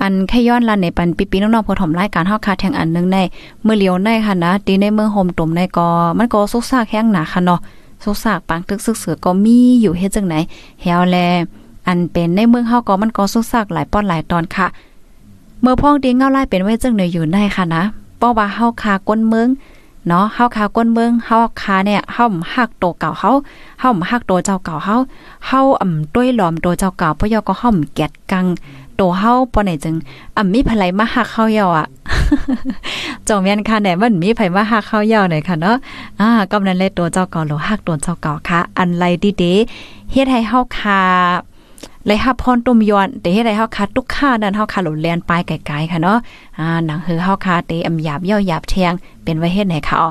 อันแค่ย้อนลันในปันปีปีน้องๆพอถมรายการเฮาคาแทงอันนึงในเมื่อเลียวในค่ะนะตีในเมืองโฮมตุ่มในก็มันก็สุกซากแห้งหนาค่ะเนาะสุกซากปังตึกซึกเสือก็มีอยู่เฮ็ดจังไหนแฮวแลอันเป็นในเมืองเฮาก็มันก็สุกซากหลายป้อนหลายตอนค่ะ เมื่อพ้องดีเงาไล่เป็นไว้จังไหนอยู่ในค่ะนะเพราะว่าเฮาคาก้นเมือง เนาะเฮาคาก้นเมืองเฮาคาเนี่ยเฮาฮักโตเก่าเฮาเฮาฮักโตเจ้าเก่าเฮาเฮาอ่ำต้วยหลอมโตเจ้าเก่าเพราะยอก็เฮาแกดกังโตเฮาปอไหนจึงอ่ำมีไผมาฮักเฮาเยาอะจองแม่นค่ะแหนมันมีไผมาฮักเฮาเยาหน่อยค่ะเนาะอ่ากำนันเลยตัวเจ้าเก่าโลฮักตัวเจ้าเก่าค่ะ อันไรดีๆเฮ็ดให้เฮาคา เลยฮับพรตุมยอนแต่ให้เฮาคาตุกค่านั้นเฮาคาหลดแลนปลายไกลๆค่ะเนาะอ่าหนังหือเฮาคาเตอำหยาบย่อหยาบแทงเป็นไว้เฮ็ดไหนค่ะอ๋อ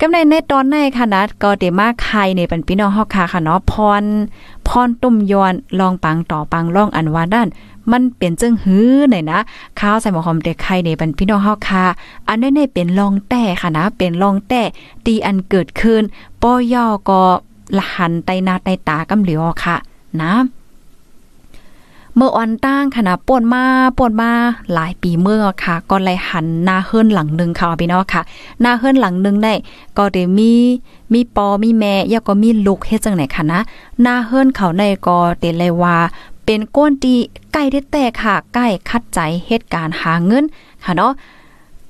กำในในตอนในค่ะนะก็เดมาไข่ในปันพี่น้องเฮาค่ะค่ะเนาะพรพรตุ่มยอนลองปังต่อปังล่องอันว่าด้านมันเป็นจึงหื้อหนนะข้าวใส่หมอหอมเด็กไข่ในปันพี่น้องเฮาค่ะ อันนี้ในเป็นลองแต่ค่ะนะ เป็นลองแต่ตีอันเกิดขึ้นป้อย่อก็ละหันไตนาไตตากำเหลียวค่ะ นะ เมื่ออ่อนตั้งขนาดป่นมาป่นมาหลายปีเมื่อค่ะ ก็เลยหันหน้าเฮิรนหลังหนึ่งค่ะพี่น้องค่ะหน้าเฮิรนหลังหนึ่งได้ก็ได้มีมีปอมีแม่ยาก็มีลูกเฮ็ดจังไหนค่ะนะหน้าเฮิรนเขาในก็เตเลยว่าเป็นก้นตีใกล้ได้แต่ค่ะ ใกล้คัดใจเหตุการณ์หาเงินค่ะเนาะ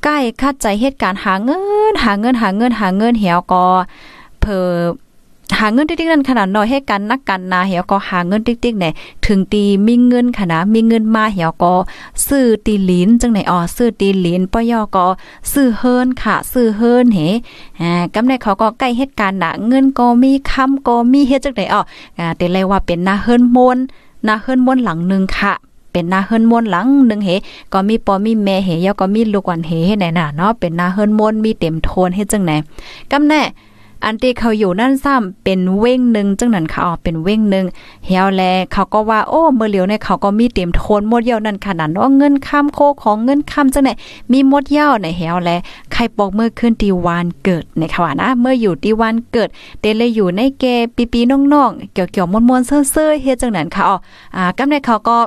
ใกล้คัดใจเหตุการณ์หาเงิน หาเงินหาเงินหาเงินเหี่ยวก็เพอ หาเงินติ๊กๆนั่นขนาดน้อยให้กันนักกันนาเหี่ยวก็หาเงินติ๊กๆเนี่ยถึงตีมีเงินค่ะนะมีเงินมาเหี่ยวก็ซื้อตีลินจังไหนอ๋อซื้อตีลินปยอก็ซื้อเฮิรนค่ะ ซื้อเฮิรนเหอ่ากำในเขาก็ใกล้เหตุการณ์น่ะเงินก็มีคำก็มีเฮ็ดจังไหนอ๋ออ่าแต่เลยว่าเป็นหน้าเฮิรนมนหน้าเฮิรนมนหลังนึงค่ะเป็นนาเฮิรนมนหลังหนึ่งเหก็มีปอมีแม่เหยาก็มีลูกวันเหให้ไหนน่ะเนาะเป็นนาเฮิรนมนมีเต็มโทนเฮ็ดจังไหนกำแน่ อันที่เขาอยู่นั่นซ้ำเป็นเว้งหนึ่งจังนั้นค่ะอ๋อเป็นเว้งหนึ่งเฮียวแลเขาก็ว่าโอ้เมื่อเหลียวเนี่ยเขาก็มีเต็มโทนหมดเยี่ยวนั่นขนาดว่าเงินค้ำโคของเงินค้ำจังไหนมีหมดเยี่ยวในเฮียวแลใครบอกเมื่อขึ้นตีวานเกิดในค่ะว่านะ เมื่ออยู่ตีวานเกิดเตเลยอยู่ในแกปีปีน้องๆเกี่ยวๆมวนๆเซ่อๆเฮ็ดจังนั้นค่ะอ๋ออ่ากำในเขาก็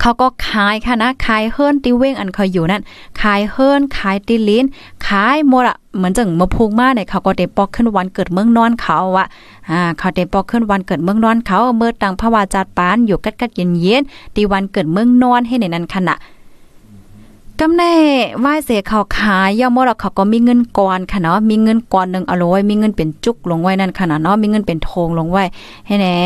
เขาก็ขายค่ะนะขายเฮิรนติเว้งอันเขาอยู่นั่นขายเฮิรนขายติลินขายหมดอะเหมือนจังมาพูกมาเนี่ยเขาก็ได้ปอกขึ้นวันเกิดเมืองนอนเขาอะอ่าเขาได้ปอกขึ้นวันเกิดเมืองนอนเขาเมื่อตังพระวาจาปานอยู่กัดกัดเย็นเย็นตีวันเกิดเมืองนอนให้ในนั้นขณะกำแน่ไหวเสียเขาขายย่อมดเขาก็มีเงินก่อนค่ะเนาะมีเงินก่อนหนึ่งเอาไว้มีเงินเป็นจุกลงไว้นั่นขนาดเนาะมีเงินเป็นโทงลงไว้ให้แน่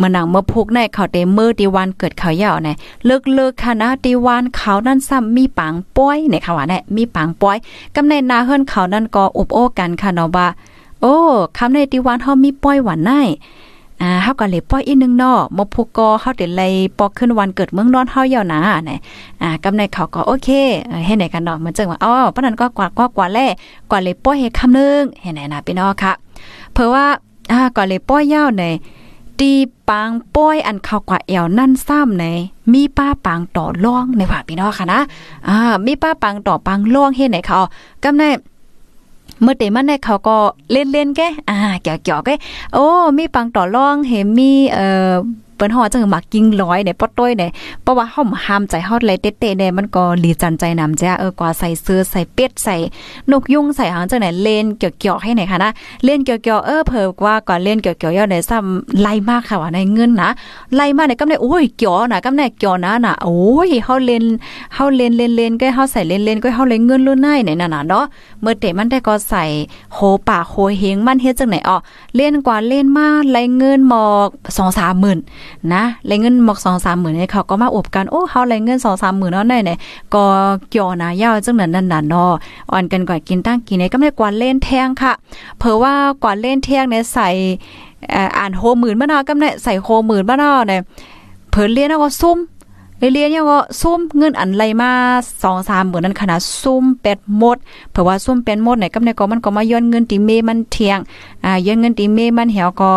มื่อหนังเมื่อพุกในเขาเตมือตีวันเกิดเขาเย่าเนี่ยเลิกเลิกค่ะนะตีวันเขานั่นซ้ำมีปังป้อยในค่ะว่าเนี่ยมีปังป้อยกำในนาเฮิรนเขานั่นก็อุบโอ้กันค่ะเนาะว่าโอ้คำในตีวันเฮามีป้อยหวานไนอ่าเฮาก็เลยป้อยอีนึงเนาะมพุกก็เฮาได้เลยปอกขึ้นวันเกิดเมืองนอนเฮายานะเนี่ยอ่ากำในเขาก็โอเคเฮ็ดไหนกันเนาะมันจังว่าอ๋อปนั้นก็กว่ากว่ากว่าแลกว่าเลยป้อยให้คำนึงเฮ็ดไหนนะพี่น้องค่ะเพราะว่าอ่าก็เลยป้อยยาวใน ตีปังป้อยอันเข้ากว่าเอวนั่นซ้ำในมีป้าปังต่อล่องในว่าพี่น้องค่ะนะอ่ามีป้าปังต่อปังล่องเฮ็ดไหนเขากำในเมื่อเตมันในเขาก็เล่นๆแกอ่าเกี่ยวๆแกโอ้มีปังต่อล่องเห็นมีเอ่อ ปิ้นฮอจังมากิ้งร้อยเนี่ยปอต้อยเนี่ยเพราะว่าเฮาห้ามใจเฮาเลยเตะๆเนี่ยมันก็หลีจันใจนำจ้ะเออกว่าใส่เสื้อใส่เป็ดใส่นกยุงใส่หางจังไหนเล่นเกี่ยวๆให้ไหนค่ะนะเล่นเกี่ยวๆเออเพิ่ว่าก่อนเล่นเกี่ยวๆยอดได้ซ้ำไล่มากค่ะว่าในเงินนะไล่มากเนี่ยกำได้โอ้ยเกี่ยวนะกำได้เกี่ยวนะน่ะโอ้ยเฮาเล่นเฮาเล่นเล่นเล่นก็เฮาใส่เล่นเล่นก็เฮาเลยเงินลุ้นในเนี่ยน่ะเนาะเมื่อเตะมันได้ก็ใส่โหป่าโหเฮงมันเฮ็ดจังไหนอ๋อเล่นกว่าเล่นมาไล่เงินหมอก2-3หมื่นนะไรเงินหมกสองสามหมื่นเนี่ยเขาก็มาอบกันโอ้เขาไรเงินสองสามหมื่นเนาะเนี่ยก็เกี่ยวนะยาวจังนั้นนั่นน่ะเนาะอ่อนกันก่อนกินตั้งกินเนี่ยก็ไม่กวนเล่นแทงค่ะ เพราะว่ากวนเล่นแทงเนี่ยใส่อ่านโฮหมื่นบ้านเนาะก็เนี่ยใส่โฮหมื่นบ้านเนาะเนี่ยเพิ่นเลี้ยนก็ซุ่ม เรียนเนี่ยก็ซุ่มเงินอันไรมาสองสามเหมื่นนั้นขนาดซุ่มเป็ดหมดเพราะว่าซุ่มเป็นหมดไหนกับในก็มันก็มาย้อนเงินตีเมมันเทียงอ่าย้อนเงินตีเมมันเหี่ยวก็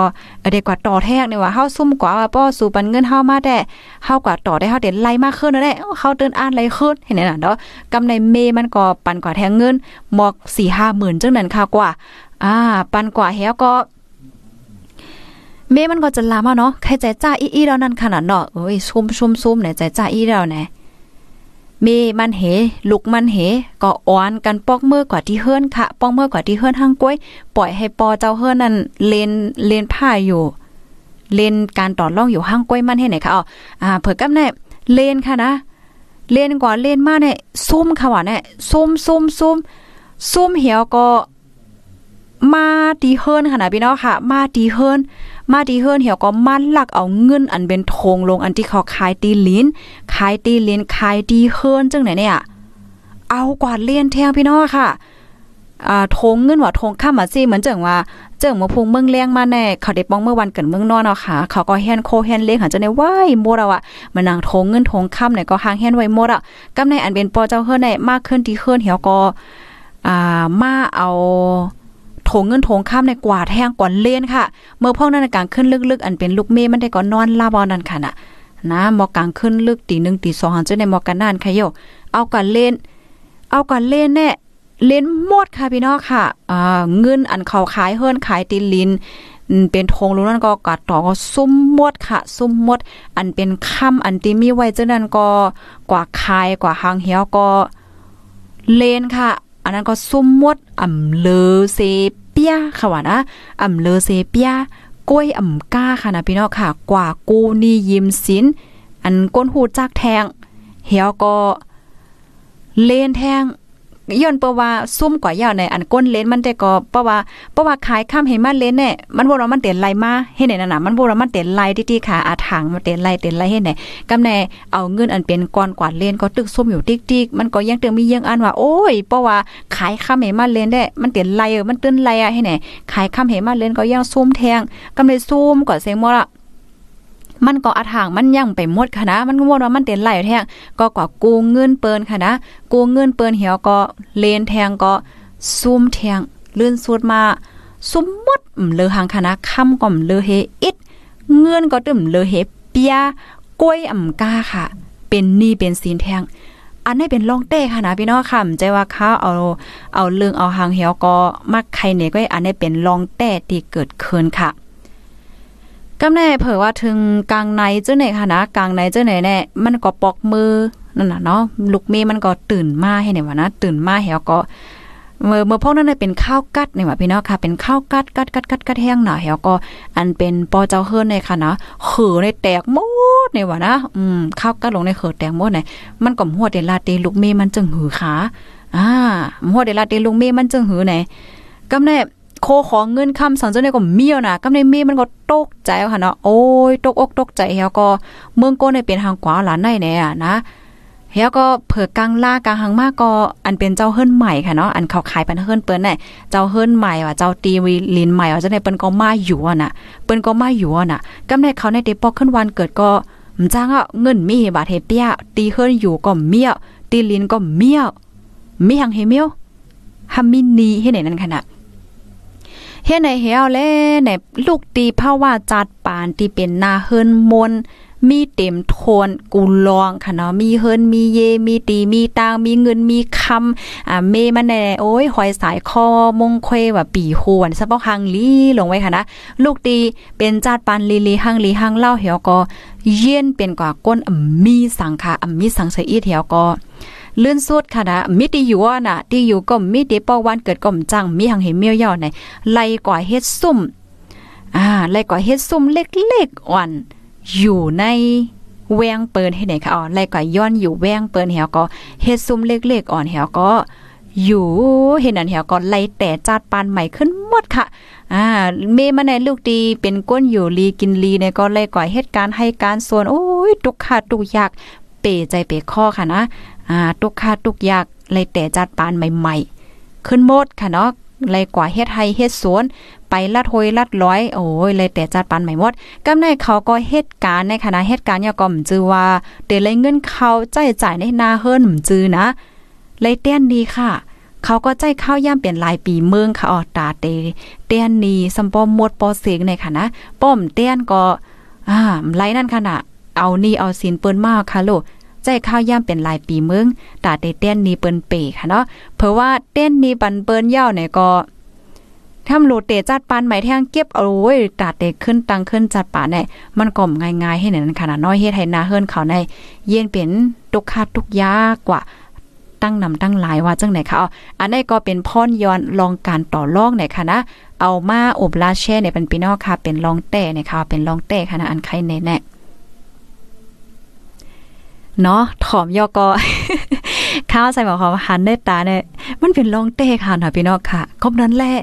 เด็กกว่าต่อแทกเนี่ยว่าเฮาซุ่มกว่าป้อสู่ปันเงินเฮามาได้เฮากว่าต่อได้เฮาเด็ดไล่มากขึ้นนั่นแหละเฮาเตือนอ่านไล่ขึ้นเห็นไหมน่ะเนาะกำในเมมันก็ปันกว่าแทงเงินหมอก4-5หมื่นจังนั้นค่ะกว่าอ่าปันกว่าเหี่ยวก็ เมมันก็จะลามาเนาะใครใจจ้าอีๆแล้วนั่นขนาดเนาะโอ้ยซุ่มซุ่มซุ่มไหนใจจ้าอีแล้วไหนเมมันเหลุกมันเหก็อ้อนกันปอกมือกว่าที่เฮือนค่ะปอกมือกว่าที่เฮือนทางกล้วยปล่อยให้ปอเจ้าเฮือนนั่นเลนเลนผ้าอยู่ เลนการต่อร่องอยู่ห้างกล้วยมันให้ไหนคะอ๋ออ่าเผิกกับแน่เลนค่ะนะเลนกว่าเลนมาเนี่ยซุ่มค่ะว่าเนี่ยซุ่มซุ่มซุ่มซุ่มเหี่ยวก็ มาดีเฮิรนค่ะนะพี่น้องค่ะ มาดีเฮิรนมาดีเฮิรนเหี่ยวก็มันลักเอาเงินอันเป็นทงลงอันที่เขาขายตีลิ้นขายตีลิ้นขายดีเฮิรนจังไหนเนี่ย เอากว่าเลียนแทงพี่น้องค่ะอ่าทงเงินว่าทงข้ามมาสิเหมือนจังว่าเจิงมาพุงเมืองเลี้ยงมาแน่เขาได้ป้องเมื่อวันเกิดเมืองนอนเนาะค่ะ เขาก็แฮนโคแฮนเลี้ยงหันจะในว้ายหมดอะมันนางทงเงินทงข้ามเนี่ยก็หางแฮนไว้หมดอะกำในอันเป็นปอเจ้าเฮิรนในมากขึ้นที่เฮิรนเหี่ยวก็อ่ามาเอา โถงเงินโถงข้ามในกว่าแทงก่อนเล่นค่ะ เมื่อพ่องนั้นกลางขึ้นลึกๆ อันเป็นลูกเมมันได้ก่อนนอนลาบอนั่นค่ะน่ะนะมอกลางขึ้นลึกตีหนึ่งตีสองหันจะในมอกันนานค่ะโยเอากันเล่น เอากันเล่นแน่เล่นหมดค่ะพี่น้องค่ะอ่าเงินอันเขาขายเฮิรนขายตีลินเป็นธงรู้นั่นก็กัดต่อก็ซุ่มมดค่ะ ซุ่มมด อันเป็นค่ำอันที่มีไว้เจ้านั้นก็กว่าคายกว่าหางเหี่ยวก็เลนค่ะ อันนั้นก็ซุ่มมดอ่ำเลอเซเปียค่ะว่านะอ่ำเลอเซเปียกล้วยอ่ำก้าค่ะนะพี่น้องค่ะ กว่ากูนี่ยิ้มสิน อันก้นหูจักแทงเหี่ยวก็เลนแทง ย้อนเพราะว่าซุ่มกว่ายาวในอันก้นเลนมันแต่ก็เพราะว่าเพราะว่าขายข้ามเห็นมาเลนเนี่ยมันบ่ว่ามันเต็นไลมาเฮ็ดไหนนั่นน่ะมันบ่ว่ามันเต็นไลที่ๆค่ะอาถางมันเต็นไลเต็นไลเฮ็ดไหนกำแน่เอาเงินอันเป็นก้อนกวาดเลนก็ตึกซุ่มอยู่ติ๊กๆมันก็ยังเตึงมียังอันว่าโอ้ยเพราะว่าขายข้ามเห็นมาเลนได้มันเต็นไลเออมันตื้นไลอะเฮ็ดไหนขายข้ามเห็นมาเลนก็ยังซุ่มแทงกำเลยซุ่มก็เสียงบ่ละ มันก็อาถางมันยังไปหมดค่ะนะ มันว่ามันเต็นไหลแทงก็กว่ากูเงินเปินค่ะนะ กูเงินเปินเหี่ยวก็เลนแทงก็ซุ่มแทงเลื่อนสุดมาซุ่มมดเลอหางค่ะนะค่ำก็เลอเฮอิดเงินก็ตึมเลอเฮเปียกล้วยอ่ำกาค่ะ เป็นนี่เป็นซีนแทง อันนี้เป็นลองเต้ค่ะนะพี่น้องค่ะใจว่าเขาเอาเอาเรื่องเอาหางเหี่ยวก็มักใครเนี่ยก็อันนี้เป็นลองเต้ที่เกิดขึ้นค่ะ กำแน่เผอว่าถึงกลางในเจ้าไหนค่ะนะกลางในเจ้าไหนแน่มันก็ปอกมือนั่นน่ะเนาะลูกเมย์มันก็ตื่นมาให้เนี่ยว่านะตื่นมาเหี่ยวก็เมื่อเมื่อพวกนั้นเป็นข้าวกัดเนี่ยว่าพี่น้องค่ะเป็นข้าวกัดกัดกัดกัดกัดแห้งหนาเหี่ยวก็ อันเป็นปอเจ้าเฮิรนในค่ะนะเขือในแตกหมดเนี่ยว่านะอืมข้าวกัดลงในเขือแตกหมดเนี่ยมันก็หัวเดลาเตลูกเมย์มันจึงหือขาอ่าหัวเดลาเตลูกเมย์มันจึงหือไหนกำแน่ โคของเงินคำสังเจ้าเนี่ยก็เมียวนะกำในเมียมันก็ตกใจค่ะเนาะโอ้ยตกอกตกใจเฮาก็เมืองโก้ในเป็นทางขวาหลานในแน่นะเฮาก็เผือกลางล่ากลางหังมากก็อันเป็นเจ้าเฮิรนใหม่ค่ะเนาะอันเขาขายปันเฮิรนเปิ้นน่ะเจ้าเฮิรนใหม่ว่าเจ้าตีวีลินใหม่ว่าจังได๋เปิ้นก็มาอยู่อะน่ะเปิ้นก็มาอยู่อะน่ะกำในเขาในเดปอกขึ้นวันเกิดก็มจ้างอะเงินมีบาทเฮเปียตีเฮิรนอยู่ก็เมียวตีลินก็เมียวมีหังเฮเมียวฮัมมินีเฮ็ดไหนนั่นค่ะน่ะ เฮ็ดในเหี่ยวแลในลูกตีภาวะจัดปานที่เป็นนาเฮินมนมีเต็มโทนกูลองค่ะเนาะมีเฮินมีเยมีตีมีตางมีเงินมีคำอ่าเมมันแน่โอ้ยหอยสายคอมงเควว่าปีหวนสะปอกหังลีลงไว้ค่ะนะลูกตีเป็นจาดปานลีลีหังลีหังเล่าเหี่ยวก็เย็นเป็นกว่าก้นมีสังค่ะมีสังเสอีเหี่ยวก็ ลื่นสุดค่ะนะมิติอยู่ว่าน่ะที่อยู่ก็มิติป้อวันเกิดก็มจังมีหังเห็นเมียวย่อไหนไล่กว่าเฮ็ดซุ่มอ่าไล่กว่าเฮ็ดซุ่มเล็กๆอ่อนอยู่ในแวงเปินให้ไหนคะอ๋อไล่กว่าย้อนอยู่แวงเปินเหี่ยวก็เฮ็ดซุ่มเล็กๆอ่อนเหี่ยวก็อยู่เห็นอันเหี่ยวก็ไล่แต่จัดปานใหม่ขึ้นหมดค่ะอ่าเมมาในลูกดีเป็นก้นอยู่ลีกินลีในก็ไล่ก่อยเหตุการณ์ให้การส่วนโอ้ยตุกขาดตุกยากเปใจเปข้อค่ะนะ อ่าตุกค่าตุกยากเลยแต่จัดปานใหม่ ๆ ขึ้นหมดค่ะเนาะเลยกว่าเฮ็ดไห้เฮ็ดสวน ไปลัดโหยลัดร้อย โอ้ยเลยแต่จัดปานใหม่หมดกำในเขาก็เหตุการในคณะเหตุการณ์ยาก็มจือว่าเตเลยเงินเขาใจจ่ายในนาเฮิรนมจือนะ เลยเตี้ยนดีค่ะ เขาก็ใจเข้าย่ำเปลี่ยนลายปีเมืองค่ะออตาเตเตี้ยนนีสัมปอมหมดปอเสกในค่ะนะป้อมเตี้ยนก็อ่าไลนั่นค่ะนะเอานี่เอาสินเปิ้นมากค่ะโล ใจข้าวย่ำเป็นลายปีเมืองตาเตเต้นนี้เปิ้นเปค่ะเนาะเพราะว่าเต้นนี้ปันเปิ้นเย่าเนี่ยก็ทำโลเตจัดปานหม่แท่งเก็บเอาไว้ตาเตขึ้นตังขึ้นจัดปานเนี่ยมันก่อมง่ายๆให้เนั่นขนาดน้อยเฮ็ดให้นาเฮิรนเขาในเย็นเป็นตุกคาดทุกยากกว่าตั้งนำตั้งหลายว่าจังไหนคะอันนี้ก็เป็นพ่อนย้อนลองการต่อรองไหนค่ะนะ เอามาอบลาแช่เนี่ยเป็นปีนอกค่ะ เป็นลองแต่เนี่ยค่ะเป็นลองแต่ค่ะนะอันใครแน่ เนาะถอมยอกอข้าวใส่หมอความหันได้ตาเนี่ยมันเป็นลองเต้ค่ะน่อยพี่น้องค่ะครบนั้นแหละ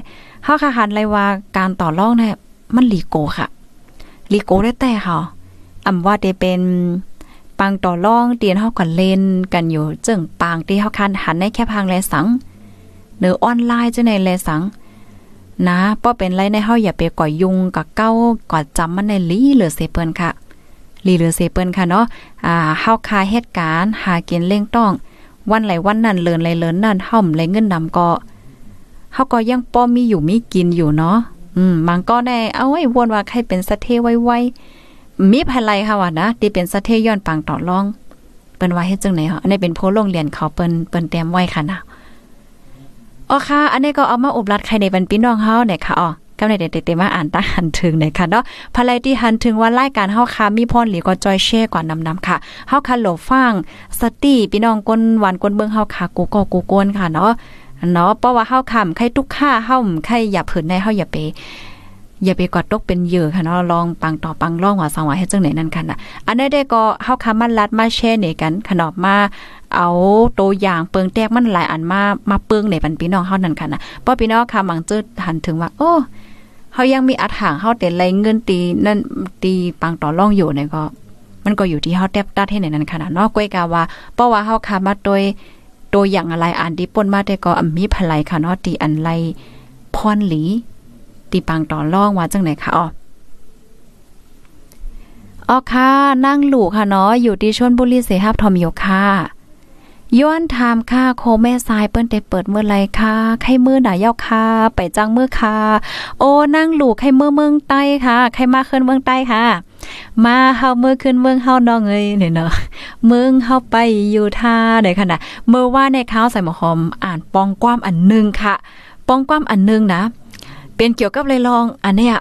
เฮาค่ะหันเลยว่าการต่อรองเนี่ยมันลีโกค่ะลีโกได้แต่ค่ะอำว่าได้เป็นปังต่อรองเตียนเฮากันเล่นกันอยู่จึงปางที่เฮาคันหันในแค่พังแลสังเนือออนไลน์จังในแลสังนะป้อเป็นไรในเฮาอย่าไปก่อยยุงกับเก้าก่อจำมันในลีเหลือเสเปิ้นค่ะ ลีเรือเซเปิลค่ะเนาะอ่าเฮาคาเหตุการณ์หากินเล่งต้อง วันไหลวันนั้นเลินไหลเลินนั่นห่อมไหลเงินนำก็เฮาก็ยังป้อมมีอยู่มีกินอยู่เนาะอืมบางก็ได้เอาไว้วนว่าใครเป็นสะเทไว้ๆมีภายไลค่ะว่านะที่เป็นสะเทย้อนปังต่อรองเปิ้นว่าเฮ็ดจังไหนเหรออันนี้เป็นโพโรงเรียนเขาเปิ้นเปิ้นเตรียมไว้ค่ะนะอ๋อค่ะ อันนี้ก็เอามาอบรัดใครในบรรพี่น้องเฮาเนี่ยค่ะอ๋อ กำในเด็ดๆมาอ่านตั้งหันถึงในค่ะเนาะภายที่หันถึงว่ารายการเฮาค่ะมีพรหรือก็จอยแช่กว่านำนำค่ะเฮาค่ะโหลฟังสติพี่น้องก้นหวานก้นเบิ่งเฮาค่ะกูก็กูกวนค่ะเนาะเนาะเพราะว่าเฮาคำใครทุกค่าเฮาใครอย่าผืนในเฮาอย่าไปอย่าไปกอดตกเป็นเหยื่อค่ะเนาะลองปังต่อปังล่องว่าสังว่าให้จังไหนนั่นค่ะนะอันนี้ได้ก็เฮาคำมันลัดมาแช่ในกันขนมมาเอาตัวอย่างเปิงแตกมันหลายอันมามาเปิงในปันพี่น้องเฮานั่นค่ะนะเพราะพี่น้องค่ะมังจืดหันถึงว่า โอ้ เฮายังมีอัดหางเฮาแต่ไรเงินตีนั่นตีปังต่อล่องอยู่เนี่ยก็ มันก็อยู่ที่เฮาแทบตัดให้ในนั้นค่ะนะเนาะก้อยกาว่าเพราะว่าเฮาคามาโดยตัวอย่างอะไรอ่านดีป่นมาแต่ก็มีพลายค่ะเนาะตีอันไรพรหลีตีปังต่อล่องว่าจังไหนคะอ๋ออ๋อค่ะนั่งหลูค่ะเนาะอยู่ที่ชนบุรีเสหับทอมโยค่ะ ย้อนถามค่ะโคแม่ทรายเปิ้นได้เปิดเมื่อไรค่ะไข่มือหนาเย้าค่ะไปจังเมื่อค่ะโอ้นั่งหลูไข่มือเมืองใต้ค่ะไข่มาขึ้นเมืองใต้ค่ะมาเฮาเมื่อขึ้นเมืองเฮาน้องเอ้ยเนี่ยเนาะเมืองเฮาไปอยู่ท่าได้ขนาดเมื่อว่าในข้าวใส่หมอหอมอ่านปองความอันนึงค่ะ ปองความอันนึงนะ เป็นเกี่ยวกับเลยลองอันเนี้ย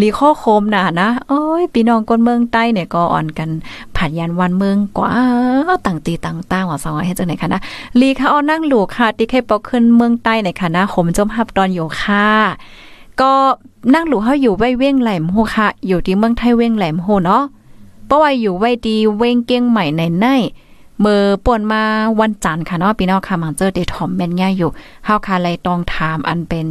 ลีข้อโคมน่ะนะโอ้ยพี่น้องคนเมืองใต้เนี่ยก็อ่อนกันผัดยันวันเมืองกว่าต่างตีต่างต้าว่าสองให้จังไหนคะนะลีค่ะเอานั่งหลูค่ะที่เคยปอกขึ้นเมืองใต้ในค่ะนะขมจมฮับตอนอยู่ค่ะก็นั่งหลูเฮาอยู่ไว้เว้งแหลมโฮค่ะ อยู่ที่เมืองไทยเว้งแหลมโฮเนาะเพราะว่าอยู่ไว้ดีเว้งเก้งใหม่ในในเมื่อป่นมาวันจันทร์ค่ะเนาะพี่น้องค่ะมังเจอเดทอมแม่นง่ายอยู่เฮาค่ะเลยต้องถามอันเป็น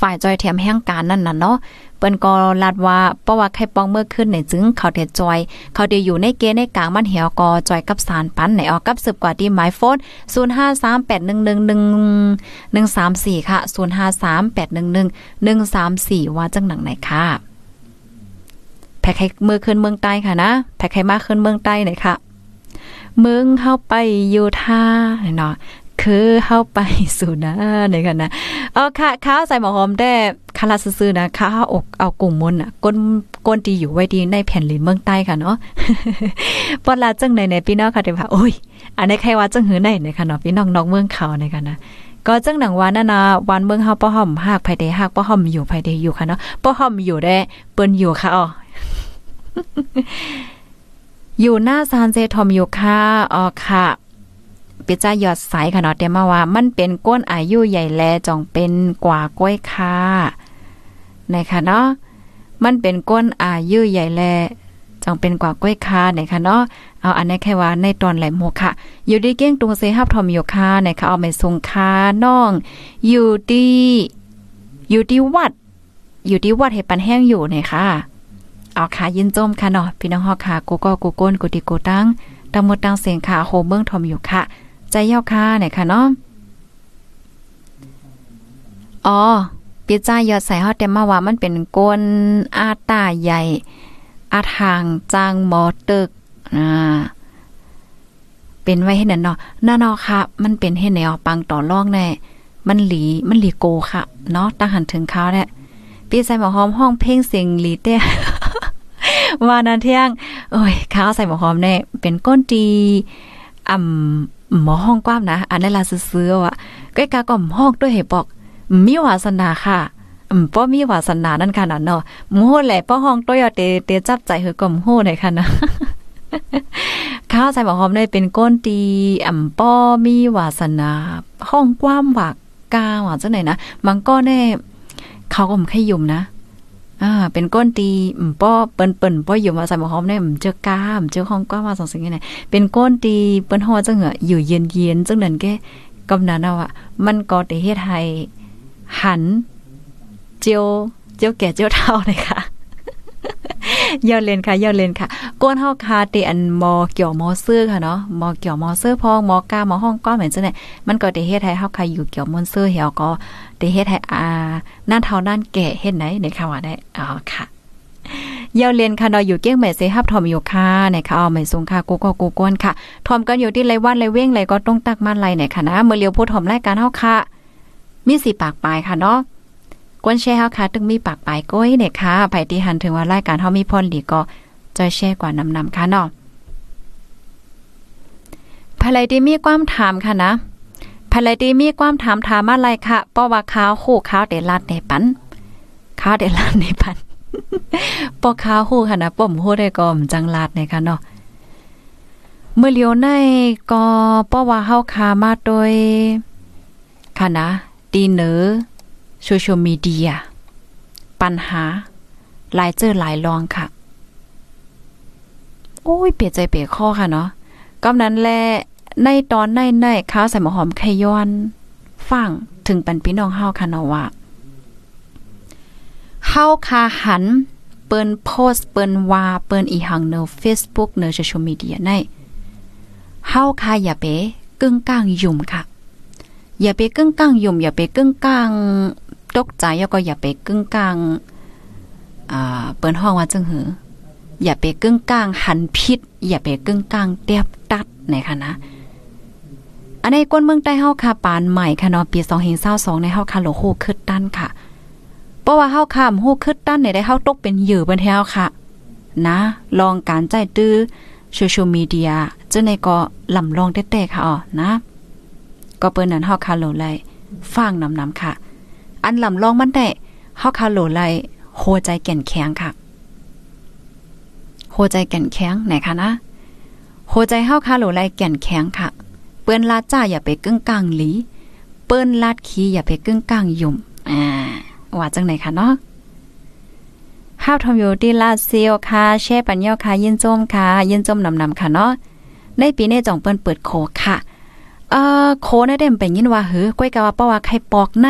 ฝ่ายจอยแถมแห่งการนั่นน่ะเนาะเปิ้นก็ลาดว่าเพราะว่าไข่ปองเมื่อขึ้นในจึงเขาเดจอย เขาเดียอยู่ในเกณฑ์ในกลางมันเหี่ยวก็จอยกับสารปันในออกกับสืบกว่าที่หมายโฟน0538111134 ค่ะ 0538111134 ว่าจังหนังไหนค่ะแพ้ไข่มือขึ้นเมืองใต้ค่ะนะแพ้ไข่มาขึ้นเมืองใต้หน่อยค่ะเมืองเข้าไปอยู่ท่าเนาะ คือเข้าไปสู่นะในกันนะเอาค่ะข้าวใส่หมอหอมได้คาราซื้อๆนะข้าวอกเอากุ้งมนอะก้นก้นดีอยู่ไว้ดีในแผ่นลินเมืองใต้ค่ะเนาะปอดลาจังในในพี่น้องค่ะเดี๋ยวว่าโอ้ย อันนี้ใครว่าจังหือในในค่ะเนาะพี่น้องน้องเมืองเขาในกันนะก็จังหนังวานนั่นนะวันเมืองเฮาป้อหอมหากภายใดหากป้อหอมอยู่ภายใดอยู่ค่ะเนาะป้อหอมอยู่ได้เปิ้นอยู่ค่ะอ๋ออยู่หน้าซานเจทอมอยู่ค่ะอ๋อค่ะ ปิจ้ายอดสายค่ะเนาะแต่มาว่า มันเป็นก้นอายุใหญ่แลจองเป็นกว่าก้อยค่ะนะคะเนาะมันเป็นก้นอายุใหญ่แลจองเป็นกว่าก้อยคาไหนคะเนาะเอาอันนี้แค่ว่าในตอนแหลมโมค่ะ อยู่ดีเก้งตุงเซฮับทอมอยู่ค่ะไหนคะเอาไปส่งคาน้อง อยู่ที่อยู่ที่วัด อยู่ที่วัดเห็ดปันแห้งอยู่ไหนค่ะเอาค่ะยินจมค่ะเนาะพี่น้องฮอค่ะกูก็กูก้นกูติกูตั้งตังหมดตังเสียงค่ะโฮเมืองทอมอยู่ค่ะ ใจเย้าค่ะไหนค่ะเนาะอ๋อปีจ้ายอดใส่ฮอดเต็มมาว่ามันเป็นก้นอาตาใหญ่ อาทางจางหมอตึกอ่าเป็นไว้ให้นั่นเนาะน่าเนาะค่ะ มันเป็นให้แนวปังต่อรองแน่มันหลีมันหลีโกค่ะ เนาะตั้งหันถึงเขาเนี่ยปีใส่หมอหอมห้องเพลงเสียงหลีเต้วานันเที่ยง โอ้ยข้าวใส่หมอหอมแน่เป็นก้นดีอ่ำ หมอห้องกว้ามนะอันนั้นลาซื้อๆว่ะก้กาก็ห้องด้วยเหตุบอกมีวาสนาค่ะอืมป้อมีวาสนานั่นค่ะนะเนาะโมแหละป้อห้องตัวยเตเตจับใจเฮอกลมโหได้ค่ะนะข้าวใส่หมอหอมได้เป็นก้นตีอ่ำป้อมีวาสนา ห้องกว้ามวากกาว่าจังไหนนะมันก็แน่เขาก็ไม่ค่อยยุ่มนะ อ่าเป็นก้นตีอืมป้อเปิ้นเปิ้นป้ออยู่มาใส่หมอหอมเนี่ยอืมเจอกาอืมเจอห้องก้ามาสองสิ่งนี้เป็นก้นตีเปิ้นฮอจังเหออยู่เย็นๆจังนั้นแกกำนันเอาอะมันก็ได้เฮ็ดให้หัน เจียวเจียวแก่เจียวเท่าเลยค่ะ ยอดเลนค่ะยอดเลนค่ะก้นเฮาคาเตอันมอเกี่ยวมอเสื้อค่ะเนาะมอเกี่ยวมอเสื้อพองมอกามอห้องก้อนเหมือนจังได๋มันก็ได้เฮ็ดให้เฮาคาอยู่เกี่ยวมอนเสื้อเหี่ยวก็ได้เฮ็ดให้อ่านั่นเท่านั่นแก่เฮ็ดไหนในค่ะว่าได้อ๋อค่ะเยาเรียนค่ะเนาอยู่เกี้ยงใหม่เซฮับทอมอยู่ค่ะนะคะเอาใหม่สงค่ะกูก็กูก้นค่ะ ทอมกันอยู่ที่ไรวันไรเว้งไรก็ต้องตักมันไรเนี่ยค่ะนะเมื่อเลียวพูดทอมรายการเฮาค่ะ มีสีปากปลายค่ะเนาะ กวนแช่เฮาค่ะตึงมีปากปลายก้อยเนี่ยค่ะไผที่หันถึงว่ารายการเฮามีพรหลีก็จอยแช่กว่านำนำค่ะเนาะภายไรที่มีความถามค่ะนะภายดีมีความถามถามอะไรค่ะเพราะว่าข้าวคู่ข้าวเดลัดในปันข้าวเดลัดในปันปอข้าวคู่ค่ะนะป่มฮู้ได้ก็มจังลาดในค่ะเนาะเมื่อเลียวในก็เพราะว่าเฮาคามาโดยค่ะนะดีเนอ โซเชียลมีเดีย ปัญหา หลายเจอหลายลองค่ะ โอ้ย เปลี่ยนใจเปลี่ยนข้อค่ะเนาะกำนั้นแหละในตอนในในข้าวใส่หมอหอมไขย้อนฟังถึงปันพี่น้องเฮาค่ะเนาะว่าเฮาคาหัน เปิ้นโพสเปิ้นว่าเปิ้นอีหังเนอ Facebook เนอโซเชียลมีเดียในเฮาคาอย่าไปกึ่งกลางยุ่มค่ะ อย่าไปกึ่งกลางยุ่มอย่าไปกึ่งกลาง ตกใจแล้วก็อย่าไปกึ่งกลางอ่าเปิ้นห้องว่าจังหือ อย่าไปกึ่งกลางหันพิษอย่าไปกึ่งกลางเตียบตัดในคะนะอันในก้นเมืองใต้เฮาค่ะปานใหม่ค่ะเนาะปี2022ในเฮาค่ะโลโหคึดตั้นค่ะเพราะว่าเฮาค่ะโหคึดตั้นในได้เฮาตกเป็นเหยื่อเบิ่นแฮวค่ะ นะ ลองการใจตื้อโซเชียลมีเดียจังในก็ลำลองแต้ๆค่ะอ๋อนะ ก็เปิ้นนั้นเฮาค่ะโลไลฟังนำๆค่ะ อันลำลองมันได้เฮาค่ะโหลไลโหใจแก่นแข็งค่ะโหใจแก่นแข็งไหนคะนะโหใจเฮาค่ะโหลไลแก่นแข็งค่ะ เปิ้นลาดจ้าอย่าไปกึ่งกลางหลี เปิ้นลาดขี้อย่าไปกึ่งกลางยุ่มอ่าว่าจังไหนคะเนาะห้าวทอมอยู่ที่ลาเซียวค่ะแช่ปัญญาค่ะยินจมค่ะยินจมนำนำค่ะเนาะในปีนี้จ่องเปิ้นเปิดโคค่ะ เอ่อโคนะเด้มเป็นยินว่าหือก้อยกะว่าเพราว่าใครปอกใน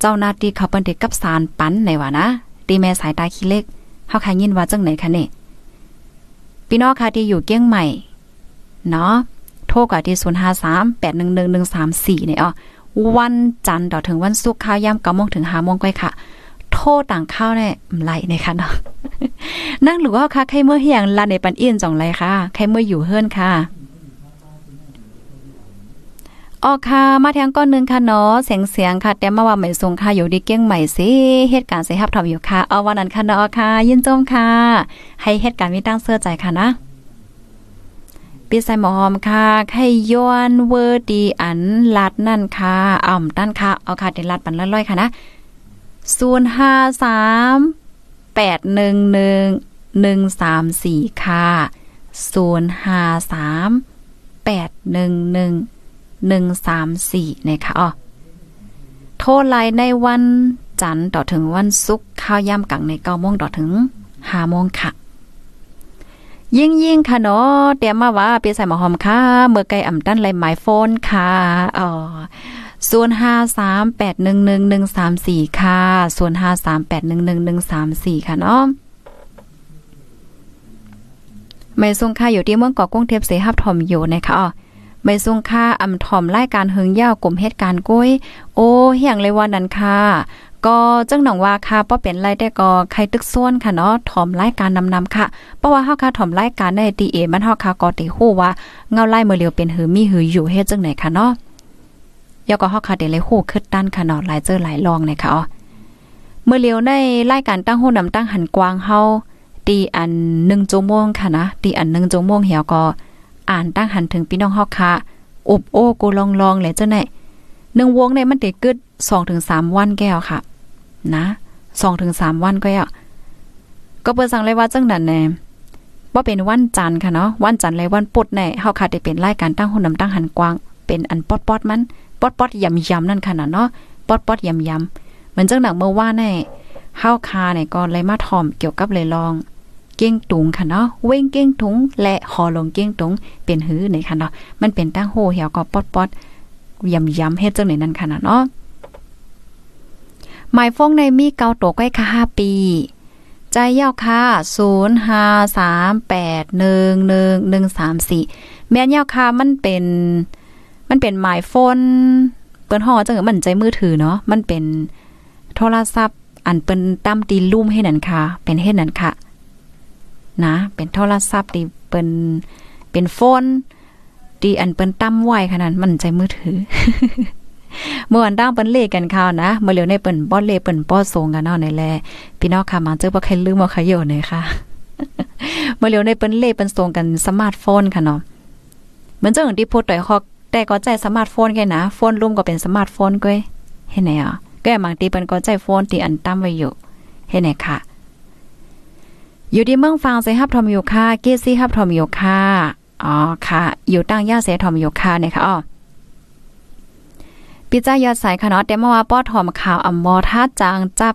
เจ้าหน้าที่เขาเปิ้นเด็กกับสารปันในว่านะตีแม่สายตาขี้เล็กเฮาค่ะยินว่าจังไหนคะเนี่ยพี่น้องค่ะที่อยู่เกี้ยงใหม่เนาะโทรกับที่053 811 134เนี่ยอ๋อวันจันทร์ต่อถึงวันศุกร์ข้าวย่ำ9โมงถึง5โมงก้อยค่ะ โทษต่างข้าวเนี่ยไหลนะคะเนาะนั่งหรือว่าค่ะใครเมื่อเฮียงลาในปันเอียนจ่องไรค่ะใครเมื่ออยู่เฮือนค่ะ ออกค่ะ มาแทงก้อนนึงค่ะเนาะเสียงเสียงค่ะ แต่มาว่าใหม่ทรงค่ะอยู่ดีเกี้ยงใหม่สิเหตุการณ์สิฮับทำอยู่ค่ะเอาวันนั้นค่ะเนาะค่ะ ยินจมค่ะ ให้เหตุการณ์มีตั้งเสื้อใจค่ะนะปีใส่หมอหอมค่ะไข่ย้อนเวอร์ดีอันลัดนั่นค่ะอ่อมตั้นค่ะ เอาค่ะเดลัดปันละร้อยค่ะนะศูนย์ห้าสามแปดหนึ่งหนึ่งหนึ่งสามสี่ค่ะศูนย์ห้าสามแปดหนึ่งหนึ่ง หนึ่งสามสี่นะคะอ๋อโทรไลน์ในวันจันทร์ต่อถึงวันศุกร์ข้าวย่ำกังในเก้าโมงต่อถึงห้าโมงค่ะ ยิ่งยิ่งค่ะเนาะเตรียมมาว่าเปียใส่หมอหอมค่ะ เมื่อไกลอ่ำตั้นไรหมายโฟนค่ะอ๋อส่วนห้าสามแปดหนึ่งหนึ่งหนึ่งสามสี่ค่ะส่วนห้าสามแปดหนึ่งหนึ่งหนึ่งสามสี่ค่ะเนาะไม่ทรงค่าอยู่ที่เมืองเกาะกุ้งเทพเสหับถอมอยู่นะคะอ๋อ ไม่ทรงค่าอ่ำถอมรายการเฮิงยาวกลุ่มเหตุการณ์ก้ยโอ้เฮียงเลยวันนั้นค่ะก็จังหนองว่าค่ะป้อเป็นไรแต่ก็ใครตึกส่วนค่ะเนาะถ่อมรายการนำนำค่ะเพราะว่าเฮาค่ะถ่อมรายการในตีเอมันเฮาค่ะก็ติฮู้ว่าเงาไล่เมื่อเลียวเป็นหือมีหืออยู่เฮ็ดจังไหนค่ะเนาะยก็เฮาค่ะได้เลยฮู้คึดด้านค่ะเนาะหลายเจอหลายลองเลยค่ะอ๋อเมื่อเลียวในรายการตั้งหู้นำตั้งหันกวางเฮาตีอัน1ชั่วโมงค่ะนะตีอัน1ชั่วโมงเหี่ยวก็ อ่านตั้งหันถึงพี่น้องเฮาค่ะอบโอ้กูลองลองเลยเจ้าไหนหนึ่งวงเนี่ยมันติดกึดสองถึงสามวันแก้วค่ะ นะสองถึงสามวันก็อะก็เปิดสั่งเลยว่าจังนั้นแน่ว่าเป็นวันจันทร์ค่ะเนาะวันจันทร์เลยวันปุดแน่เฮาค่ะได้เป็นรายการตั้งหุ่นนำตั้งหันกว้างเป็นอันปอดปอดมันปอดปอดยำยำนั่นค่ะเนาะปอดปอดยำยำเหมือนจังหนังเมื่อว่าแน่เฮาคาเนี่ยก็เลยมาถ่อมเกี่ยวกับเลยลอง เก้งตุงค่ะเนาะเว้งเก้งตุงและหอลงเก้งตุงเป็นหื้อในค่ะเนาะมันเป็นตั้งโหเหี่ยวก็ปอดปอดยำยำเฮ็ดจังไหนนั่นค่ะเนาะหมายฟ้องในมีเกาโตใกล้ค่ะห้าปี ใจเย้าค่ะศูนย์ห้าสามแปดหนึ่งหนึ่งหนึ่งสามสี่แม่นเย้าค่ะมันเป็น มันเป็นหมายโฟนเปิ้นห่อจังมันใจมือถือเนาะมันเป็นโทรศัพท์อันเปิ้นตั้มตีลุ่มให้นั่นค่ะ เป็นเฮ็ดนั่นค่ะ นะ เป็นโทรศัพท์ที่เปิ้นเป็นโฟนดีอันเปิ้นตั้มไหวขนาดมันใจมือถือ เมื่อวันตั้งเปิ้นเลกันข่าวนะเมื่อเหลียวในเปิ้นป้อเลเปิ้นป้อส่งกันเนาะในแลพี่น้องค่ะมาเจอบ่ใครลืมบ่ใครอยู่เลยค่ะ เมื่อเหลียวในเปิ้นเลเปิ้นส่งกันสมาร์ทโฟนค่ะเนาะเหมือนเจ้าของที่โพสต์ต่อยฮอกแต่ก็ใจสมาร์ทโฟนแกนะโฟนลุ่มก็เป็นสมาร์ทโฟนก้อยเห็นไหนอะแกบางทีเปิ้นก็ใจโฟนที่อันตั้มไว้อยู่เห็นไหนค่ะ อยู่ที่เมืองฟังเสฮับทอมอยู่ค่ะเกซี่ฮับทอมอยู่ค่ะอ๋อค่ะ อยู่ตั้งย่าเสทอมอยู่ค่ะเนี่ยค่ะอ๋อปิจ้ายอดสายค่ะเนาะแต่เมื่อว่าป้อทอมข่าวอำมอท่าจางจับ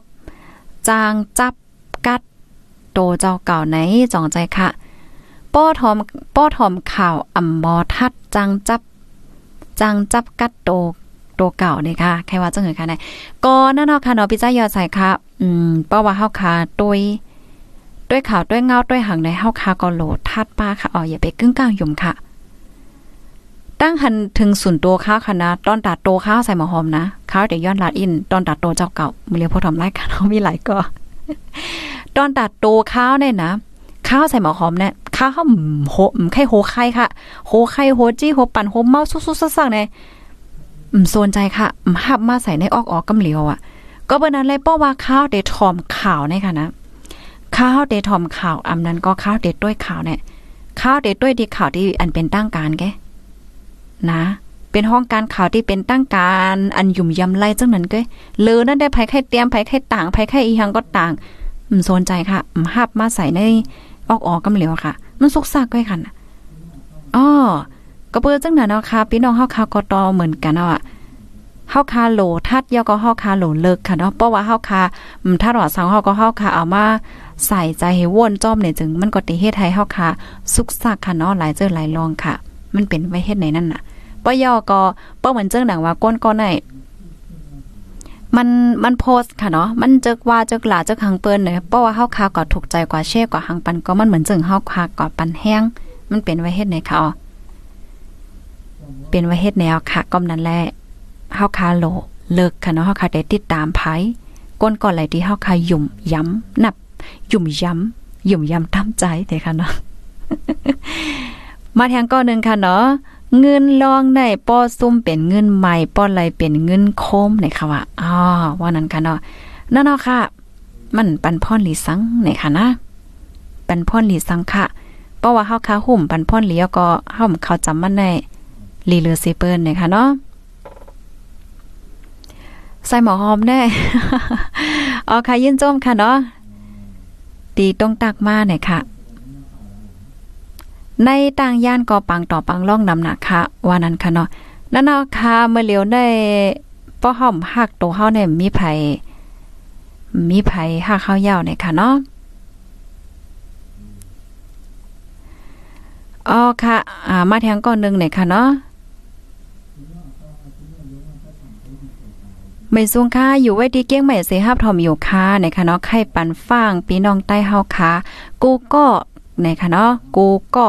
จางจับกัด โตเจ้าเก่าไหนจองใจค่ะ ป้อทอมป้อทอมข่าวอำมอทัดจางจับ จางจับกัดโตโตเก่าเนี่ยค่ะใครว่าจังหือค่ะไหนก็นั่นเนาะค่ะเนาะปิจ้ายอดสายค่ะ อืมป้อว่าเฮาค่ะตวย ด้วยข่าวด้วยเงาด้วยหังในเฮาค่ะก็โหลดทัดป้าค่ะอ๋ออย่าไปกึ้งกลางยุ่มค่ะ ตั้งหันถึงศูนย์ตัวข้าวค่ะนะตอนตัดโตข้าวใส่หมอหอมนะข้าวเดี๋ยวย้อนลาดอิน ตอนตัดโตเจ้าเก่ามือเรียพ่อทำไรกันเขามีหลายก็ตอนตัดโตข้าวเนี่ยนะข้าวใส่หมอหอมเนี่ยข้าวเขาโหมไข่โหไข่ค่ะโหไข่โหจี้โหปั่นโหเมาซุกๆซักๆเนี่ยอืมโซนใจค่ะอืมหับมาใส่ในออกออกกำเหลียวอะ ก็เบอร์นั้นเลยป้อว่าข้าวเดทอมข่าวเนี่ยค่ะนะ ข้าวเดทอมข่าวอำนั้นก็ข้าวเดดด้วยข่าวเนี่ยข้าวเดดด้วยดีข่าวที่อันเป็นตั้งการแกนะ เป็นห้องการข่าวที่เป็นตั้งการอันยุ่มยำไล่จังนั้นก็เลอนั่นได้ภัยไข้เตรียมภัยไข้ต่างภัยไข้อีหังก็ต่างอืมสนใจค่ะอืมหับมาใส่ในออกออกกำเหลวค่ะ มันสุกซากก้อยค่ะอ๋อก็เปิ้จังนั้นเนาะค่ะพี่น้องเฮาคากตอเหมือนกันเนาะ เฮาคาโหลทัดยอก็เฮาคาโหลเลิกค่ะเนาะเพราะว่าเฮาคาอืมถ้าว่าสังเฮาก็เฮาคาเอามาใส่ใจให้ว่นจ้อมเนี่ยจึงมันก็ติเฮ็ดให้เฮาคาสุกซากค่ะเนาะหลายเจอหลายลองค่ะ มันเป็นไว้เฮ็ดในนั่นน่ะปยอก็ป้อเหมือนเจิงหนังว่าก้นก้อนไหนมันมันโพสค่ะเนาะมันเจกว่าเจกหลาเจกหังเปิ้นเนยเพราะว่าเฮาคาก็ถูกใจกว่าเช่กว่าหังปันก็มันเหมือนจิงเฮาคาก็ปันแห้งมันเป็นไว้เฮ็ดในค่ะอ๋อเป็นไว้เฮ็ดแนวค่ะก็นั้นแหละ เฮาคาโลเลิกค่ะเนาะเฮาคาได้ติดตามไผก้นก่อนไหลที่เฮาคายุ่มย้ำนับ ยุ่มย้ำยุ่มย้ำตามใจเด้ค่ะเนาะมาทางก้อนหนึ่งค่ะเนาะเงินลองได้ป้อซุ่มเป็นเงินใหม่ป้อไหลเป็นเงินโคมในค่ะว่าอ๋อว่านั้นค่ะเนาะนั่นเนาะค่ะ มันปันพ่อนหลีสังในค่ะนะ ปันพ่อนหลีสังค่ะเพราะว่าเฮาคาหุ่มปันพ่อนหลีก็เฮาเขาจำมันได้ลีเลือเซเปิลในค่ะเนาะ ใส่หมอหอมได้อ๋อค่ะยินจมค่ะเนาะตีตรงตักมาหน่อยค่ะ ในต่างย่านก็ปังต่อปังล่องนำหนักค่ะว่านั้นค่ะเนาะนั่นเนาค่ะเมื่อเหลียวได้ป้อห้อมหักตัวเฮาเนี่ยมีไผมีไผหักข้าวยาวเนี่ยค่ะเนาะอ๋อค่ะ อ่า มาแทงก่อนนึงเนี่ยค่ะเนาะ ไม่สูงค่าอยู่ไว้ที่เกี้ยงใหม่เสฮับทอมอยู่ค่ะในคะเนาะไข่ปันฟางพี่น้องใต้เฮาค่ะกูก็ในคะเนาะกูก็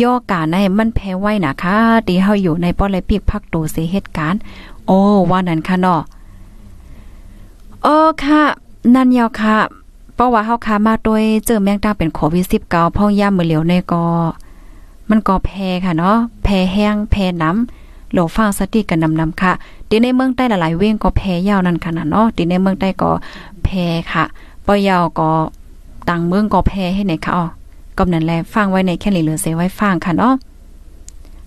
ย่อกาในมันแพ้ไว้นะคะตีเฮาอยู่ในป้อเลยปีกพักโตเสเหตุการณ์โอ้ว่านั้นค่ะเนาะโอ้ค่ะนั่นยาวค่ะเพราะว่าเฮาคามาโดยเจอแมงดาเป็นโควิด19พ่อย่ามมือเหลียวในก็มันก็แพ้ค่ะเนาะแพ้แห้งแพ้น้ำ โหลฟังสติกันนำนำค่ะตีในเมืองใต้หลายๆเว้งก็แพ้ยาวนั่นค่ะเนาะตีในเมืองใต้ก็แพ้ค่ะปอยาวก็ต่างเมืองก็แพ้ให้ไหนค่ะอ๋อกำนันแลฟังไว้ในแค่หลีเหลือเสไว้ฟังค่ะเนาะ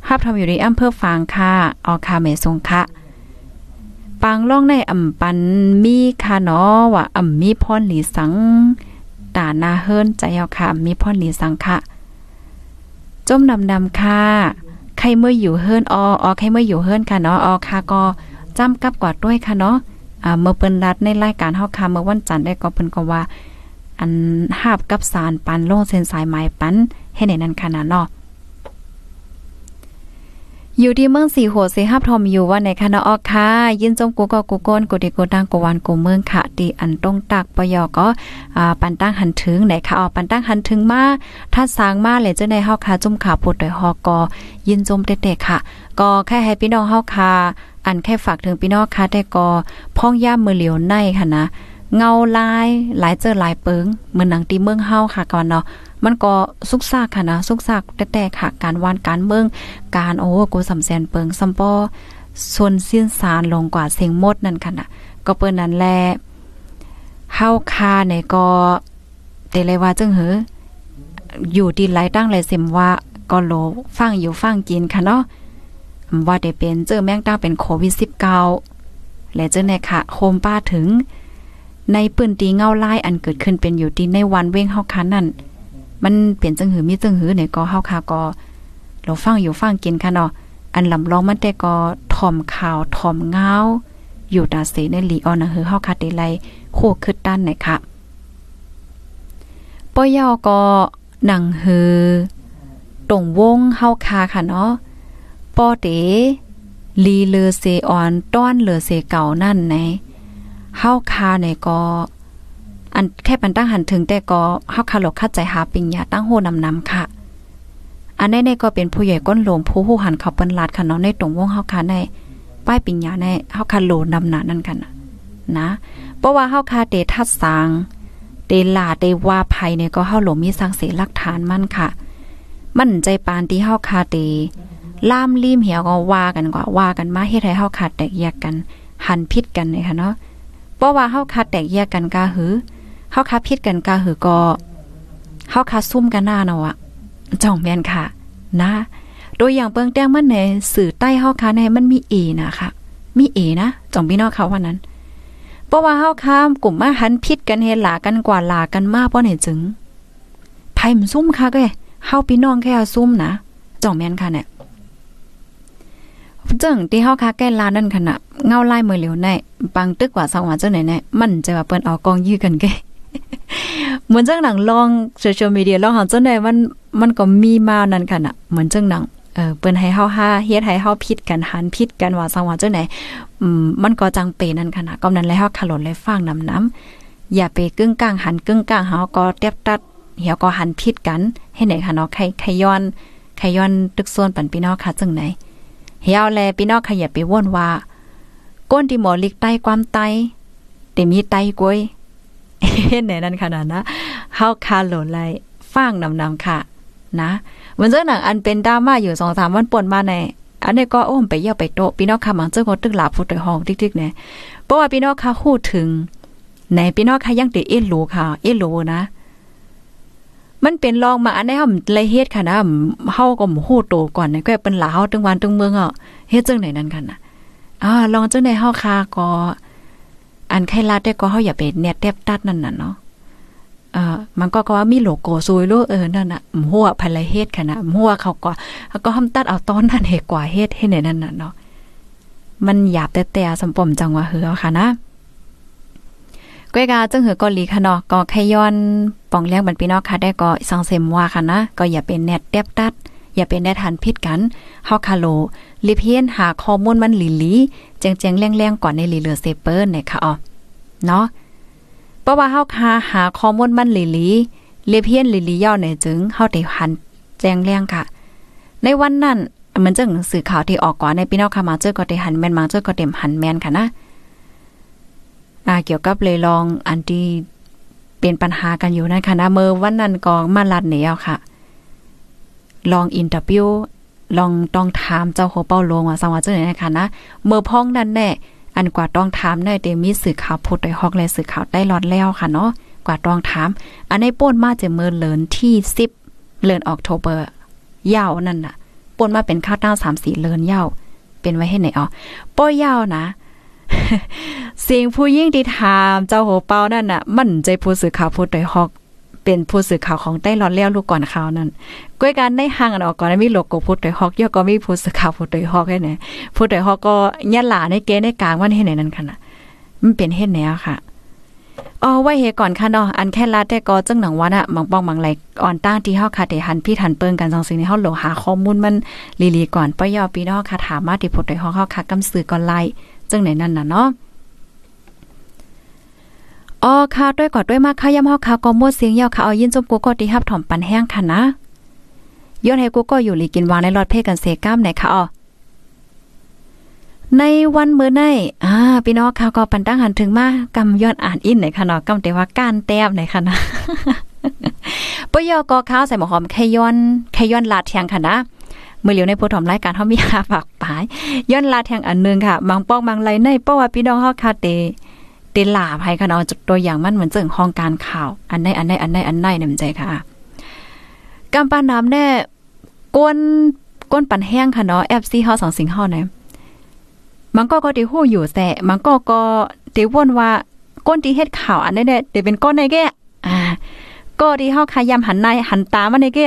ฮับทำอยู่ในอำเภอฟางค่ะออคาเมซงค่ะปังล่องในอ่ำปันมีค่ะเนาะว่าอ่ำมีพรหลีสังตานาเฮิรนใจเอาค่ะมีพรหลีสังค่ะจมดำดำค่ะ ใครเมื่ออยู่เฮิรนอออใครเมื่ออยู่เฮิรนค่ะเนาะออค่ะก็จำกับกว่าด้วยค่ะเนาะอ่าเมื่อเปิ้นรัดในรายการเฮาค่ะเมื่อวันจันทร์ได้ก็เปิ้นก็ว่า อันหาบกับสารปันโลงเส้นสายไม้ปันให้ในนั้นขนาดเนาะ อยู่ที่เมืองสีโหเสฮับทอมอยู่ว่าในคณะออกค่ะ ยินจมกูก็กูโกนกูดีกูดังกูวันกูเมืองค่ะตีอันตรงตักปยอก็ปันตั้งหันถึงไหนค่ะออกปันตั้งหันถึงมาถ้าสางมาเลยเจ้าในเฮาค่ะจุ่มขาปวดโดยฮอกอยินจมเด็กๆค่ะ ก็แค่ให้พี่น้องเฮาค่ะอันแค่ฝากถึงพี่น้องค่ะแต่ก็พ้องย่ามมือเหลียวในค่ะนะ เงาลายหลายเจอหลายเปิงเหมือนหนังตีเมืองเฮาค่ะก่อนเนาะมันก็สุกซากค่ะนะสุกซากแต่ๆค่ะ การวานการเมืองการโอ้กูสำแสนเปิงซัมปอส่วนสิ้นสารลงกว่าเสียงมดนั่นค่ะนะก็เปิ้นนั้นแลเฮาคาเนี่ยก็แต่เลยว่าจึงหืออยู่ดีหลายตั้งหลยเสมว่าก็โลฟังอยู่ฟังกินค่ะเนาะว่าได้เป็นเจอแมงดาเป็นโควิด19และเจอในค่ะโคมป้าถึง ในปืนตีเงาลายอันเกิดขึ้นเป็นอยู่ที่ในวันเว้งเฮาคันนั่นมันเปลี่ยนจังหือมีจังหือเนี่ยก็เฮาคาก็เราฟังอยู่ฟังกินค่ะเนาะอันลำลองมันแต่ก็ถ่อมข่าวถ่อมเงาอยู่ตาเสในหลีออนหือเฮาคาเตไลโคคึดด้านไหนค่ะป้อยาวก็หนังหือตรงวงเฮาคาค่ะเนาะปอเตลีเลอเซออนต้อนเลอเซเก่านั่นไหน เฮาคาเนี่ยก็ อันแค่ปันตั้งหันถึงแต่ก็เฮาคาหลกคัดใจหาปิญญาตั้งโหนำนำค่ะ อันนี้เนี่ยก็เป็นผู้ใหญ่ก้นหลวงผู้ผู้หันเขาเปิ้นลาดค่ะเนาะในตรงวงเฮาคาในป้ายปิญญาในเฮาคาโลนำหนานั่นกันนะเพราะว่าเฮาคาเตทัดสางเตลาเตว่าภัยเนี่ยก็เฮาหลมีสังเสหลักฐานมั่นค่ะ มั่นใจปานที่เฮาคาเตล่ามลีมเหี่ยวก็ว่ากันกว่าว่ากันมาเฮ็ดให้เฮาขาดแตกแยกกัน หันพิษกันเลยค่ะเนาะ ราะว่าเฮาขาดแตกแยกกันกาหือเฮาขาพิษกันกาหือก็เฮาขาซุ่มกันหน้าเนาะจ่องแม่นค่ะ นะ โดยอย่างเปิงแต้งมันในสื่อใต้เฮาคาในมันมีเอนะคะมีเอนะจ่องพี่น้องเขาว่านั้นเพราะว่าเฮาค้ามกลุ่มมาหันพิษกันเฮหลากันกว่าหลากันมากเพราะไหนจึงไผมันซุ่มค่ะก็เฮาพี่น้องแค่ซุ่มนะจ่องแม่นค่ะเนี่ย จึงที่เฮาคาแก้ลานั่นขณะเงาไลายมือเหลียวในปังตึกกว่าสังว่าจังไหนแน่มันจะว่าเปิ้นเอากองยื้อกันแกเหมือนจังหนังลองโซเชียลมีเดียลองหาเจังได๋มันมันก็มีมานั่นค่ะน่ะเหมือนจังหนังเออเปิ้นให้เฮาหาเฮ็ดให้เฮาผิดกันหันผิดกันว่าสังว่าจังไหนอืมมันก็จังเปนั่นค่ะน่ะก็นั้นแล้วเฮาขลนเลยฟังน้ำน้ำอย่าไปกึ่งกลางหันกึ่งกลางเฮาก็เตียบตัดเหี่ยวก็หันผิดกันให้ไหนค่ะเนาะใครใครย้อนใครย้อนตึกส่วนปันพี่น้องค่ะจังไหน เฮียวแลพี่น้องขยับไปว่นว่าก้นที่หมอลิกไตความไตแต่มีไตกวยเห็นไหนนั่นขนาดนะเฮาคาโหลไลฟังนำนำค่ะ นะมันเจ้าหนังอันเป็นดราม่าอยู่สองสามวันปนมาในอันนี้ก็อ้มไปเยี่ยวไปโตพี่น้องค่ะมังเจ้าก็ตึกหลาพูดถอยห้องติ๊กๆเนี่ยเพราะว่าพี่น้องค่ะพูดถึงในพี่น้องค่ะยังติเอ็นรูค่ะ เอ็นรูนะ มันเป็นรองมาอันนี้เฮาเลยเฮ็ดค่ะนะเฮาก็ฮู้โตก่อนก็เป็นหลาเฮาตึงวันตึงเมืองอะเฮ็ดจังไหนนั่นกันน่ะอ่าลองจังได๋เฮาคาก็อันไขลาดได้ก็เฮาอย่าไปเน็ตแทบตัดนั่นน่ะเนาะเอ่อมันก็ก็ว่ามีโลโก้ซวยโลเออนั่นน่ะหัวภายเฮ็ดค่ะนะหัวเขาก็ก็ทำตัดเอาตอนนั้นให้กว่าเฮ็ดให้ในนั้นน่ะเนาะมันหยาบแต่แต่สมปมจังว่าเฮือค่ะนะ ก้อยกาจึงหือก็ลีค่ะเนาะก็แค่ย้อนปองเลี้ยงบันพี่น้องค่ะได้ก็สังเสมว่าค่ะนะก็อย่าเป็นแนทเตียบตัด อย่าเป็นแนทันพิษกันเฮาคาโลลิเพียนหาข้อมูลมันหลีหลีแจงๆแรงๆก่อนในลีเหลือเซเปอร์เนี่ยค่ะอ๋อเนาะเพราะว่าเฮาคาหาข้อมูลมันหลีหลีลิเพียนหลีหลีย่อเนี่ยจึงเฮาได้หันแจงแรงค่ะ ในวันนั้นมันจึงสื่อข่าวที่ออกก่อนในพี่น้องค่ะมาเจอก็ได้หันแม่นมาเจอก็เต็มหันแม่นค่ะนะ่าเกี่ยวกับเลยลองอันที่เป็นปัญหากันอยู่นั่นค่ะนะเมื่อวันนั้นก็มาลัดเหนียวค่ะ ลองอินเตอร์วิวลองต้องถามเจ้าโคเป้าลงว่าสังว่าจังได๋นะคะนะเมื่อพ้องนั่นแน่อันกว่าต้องถามได้เตมีสื่อข่าวพูดได้ฮอกและสื่อข่าวได้รอดแล้วค่ะเนาะกว่าต้องถาม อันในป่นมาจะเมื่อเลินที่10เลินออกโทเบอร์ยาวนั่นน่ะป่นมาเป็นข้าวต้า3-4เลินยาวเป็นไว้ให้ไหนอ๋อป้อยาวนะ สียงผู้ยิ่งที่ถามเจ้าโหเปานั่นน่ะ มันใจผู้สื่อข่าวพูดโดยฮอก เป็นผู้สื่อข่าวของใต้รอนแล้วลูกก่อนข่าวนั้นก้อยการได้ห่างกันออกก่อนมีโลโก้พูดโดยฮอกย่อก็มีผู้สื่อข่าวพูดโดยฮอกให้ไหนพูดโดยฮอกก็ยัดหลาในเกในกลางวันให้ไหนนั่นค่ะมันเป็นเฮ็ดแนวค่ะอ๋อไว้เฮก่อนค่ะเนาะอันแค่ลาแต่ก็จังหนังวันอะบางป้องบางไหลอ่อนตั้งที่เฮาค่ะได้หันพี่ทันเปิงกันจังซี่ในเฮาโหลหาข้อมูลมันลีๆก่อนปยอปีนอค่ะถามมาที่พูดโดยฮอกเฮาค่ะกำสื่อก่อนไล่ จังไหนนั่นน่ะเนาะอ๋อค่ะด้วยกอดด้วยมากค่ะย่ำเฮาค่ะก็มดเสียงยาวค่ะเอายินจมกูก็ที่ฮับถ่อมปันแห้งค่ะนะย้อนให้กูก็อยู่หลีกินวางในรอดเพกันเสก้ามไหนค่ะอ๋อในวันเมื้อในอ่าพี่น้องค่ะก็ปันตั้งหันถึงมากำย้อนอ่านอินไหนค่ะเนาะกำแต่ว่ากานแต้มไหนค่ะนะปยอก็ข้าวใส่หมอหอมแค่ย้อนแค่ย้อนลาดเทียงค่ะนะ เมื่อเหลียวในผู้ถมรายการเฮามีหาฝากปายย้อนลาแทงอันนึงค่ะบางป้องบางไรในเพราะว่าพี่น้องเฮาคาเตเตลาภัยค่ะเนาะตัวอย่างมันเหมือนเจิงห้องการข่าว อันใดอันใดอันใดอันใดนี่มันใจค่ะกำปาน้ำแน่กวนก้นปันแห้งค่ะเนาะ FC เฮาสองสิงเฮาเนี่ยมันก็ก็ได้ฮู้อยู่แต่มันก็ก็ได้วนว่าก้นที่เฮ็ดข่าวอันนี้เนี่ยเดี๋ยวเป็นก้นในแกอ่าก็ที่เฮาขายำหันในหันตามาในแก่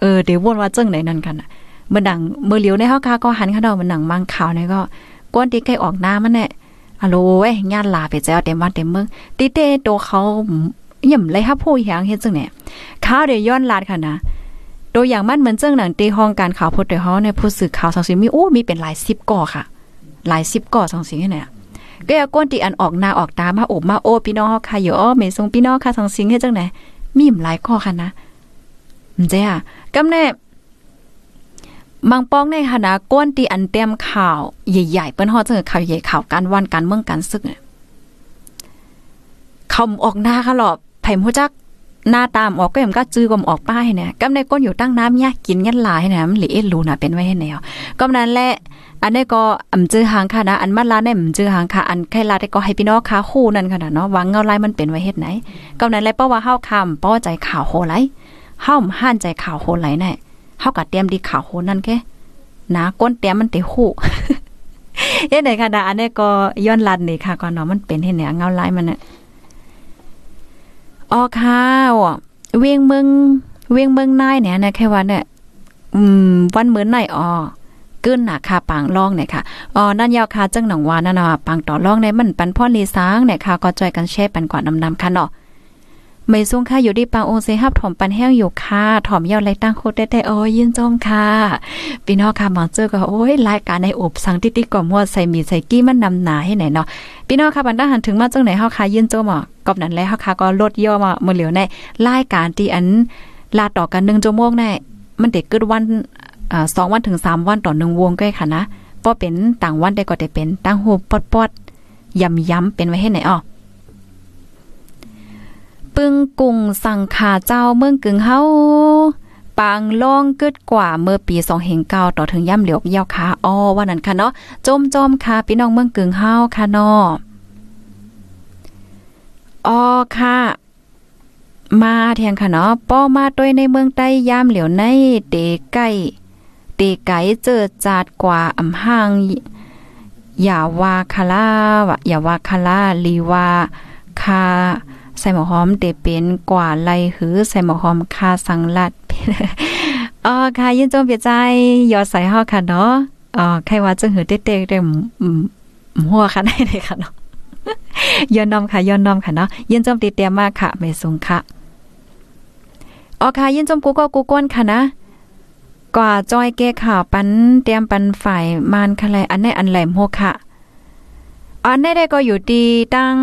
เออเดี๋ยววนว่าจังไหนนั่นกันน่ะ เมื่อดังเมื่อเหลียวในเฮาคาก็หันเขาเดามันหนังมังข่าวเนี่ยก็ก้นที่ใกล้ออกหน้ามันเนี่ยอะโลเว้ยญาติลาไปแจ้วเต็มวันเต็มเมืองติเตโตเขาย่ำเลยฮับผู้หยังเฮ็ดจังเนี่ยข้าวเดี๋ยวย้อนลาดค่ะนะตัวอย่างมันเหมือนเจ้งหนังตีห้องการข่าวพุทธเดี๋ยวเฮาเนี่ยผู้สื่อข่าวสังสิมีโอ้มีเป็นหลาย10ก่อค่ะ หลาย10ก่อสังสิเนี่ยก็อย่าก้นตีอันออกหน้าออกตามาโอบมาโอ้พี่น้องค่ะอยู่อ้อเมทรงพี่น้องค่ะสังสิงเฮ็ดจังไหนมีหลายข้อค่ะนะมันเจ้อะกำแน่ มังป้องในคณะก้นตีอันเต็มข่าวใหญ่ๆเปิ้นฮอดเจังข่าวใหญ่ข่าวการวันการเมืองการศึกเนี่ยเขาออกหน้าค่ะหรอไผ่ฮู้จักหน้าตามออกก็ยังก็จื้อก็ออกป้ายเนี่ยกำในก้นอยู่ตั้งน้ำยากกินยันหลายเนี่ยมันหลีเอ็ดรูน่ะเป็นไว้ให้แนวก็นั้นแหละอันนี้ก็อำจื้อหางค่ะนะอันมาลาเนี่ยอำจื้อหางค่ะอันใครลาได้ก็ให้พี่น้องค่ะคู่นั่นค่ะเนาะวางเงาลายมันเป็นไว้เฮ็ดไหนก็นั้นแหละเพราะว่าเฮาคำเพราะว่าใจข่าวโหไหลเฮาห้านใจข่าวโหไหลแน่ เฮาก็เตรียมดีข่าวโหนั่นแค่นะก้นเตรียมมันเตหูเฮ็ดไหนค่ะนะอันนี้ก็ย้อนลัดนี่ค่ะก่อนเนาะมันเป็นเฮ็ดไหนเงาลายมันน่ะอ๋อค่ะเวียงเมืองเวียงเมืองนายเนี่ยนะแค่ว่าเนี่ยอืมวันเหมือนไหนอ๋อเกินหนาคาปางล่องเนี่ยค่ะอ๋อนั่นยาวคาจังหนองวานั่นน่ะปางต่อล่องในมันปันพ่อลีสางเนี่ยค่ะก็จอยกันแช่ปันกว่าน้ำน้ำค่ะเนาะ ไม่ซุ่งค่ะอยู่ที่ปางองเซฮับถอมปันแห้งอยู่ค่ะถอมยอดไรตั้งโคตรได้โอ้ยยินจมค่ะพี่น้องค่ะมาเจอก็โอ้ยรายการในอบสังติติก่อมวดใส่มีใส่กี้มันนำหนาให้ไหนเนาะพี่น้องค่ะบันดาหันถึงมาจังไหนเฮาค่ะยินจมอะกอบนั้นแล้วเฮาค่ะก็ลดย่อมาเมื่อเหลียวในรายการที่อันลาต่อกัน1ชั่วโมงแน่มันเด็กเกิดวันสอ่า2วันถึง3วันต่อ1วงก็ค่ะนะบ่เป็นต่างวันได้ก็ได้เป็นตั้งโฮปอดๆย้ำๆเป็นไว้ให้ไหนอ้อ ปึงกุ่งสังขาเจ้าเมืองกึ่งเฮาปางล่องกึดกว่าเมื่อปี2เฮงเก้าต่อถึงย่ำเหลียวเยาวค่ะอ้อว่านั้นค่ะเนาะจมจมค่ะพี่น้องเมืองกึ่งเฮาค่ะเนาะอ้อค่ะมาเทียงค่ะเนาะป้อมาด้วยในเมืองใต้ยามเหลียวในเตไก่เตไก่เจอจาดกว่าอำห่างอย่าวาคาลาวะอย่าวาคาลาลีวาคา ใส่หมอหอมเตเป็นกว่าไลหือใส่หมอหอมคาสังลัดอ๋อค่ะยินจมเปียใจยอใส่เฮาค่ะเนาะอ๋อใครว่าจังหือเต๊ะๆได้อืมหัวค่ะได้เลยค่ะเนาะย้อนน้อมค่ะย้อนน้อมค่ะเนาะยินจมติเตียมากค่ะไม่สูงค่ะอ๋อค่ะยินจมกูก็กูก้นค่ะนะกว่าจอยแก้ข่าวปันเตรียมปันฝ่ายมานคะไรอันไหนอันแหลมโหค่ะ อันได้ได้ก็อยู่ดีตั้ง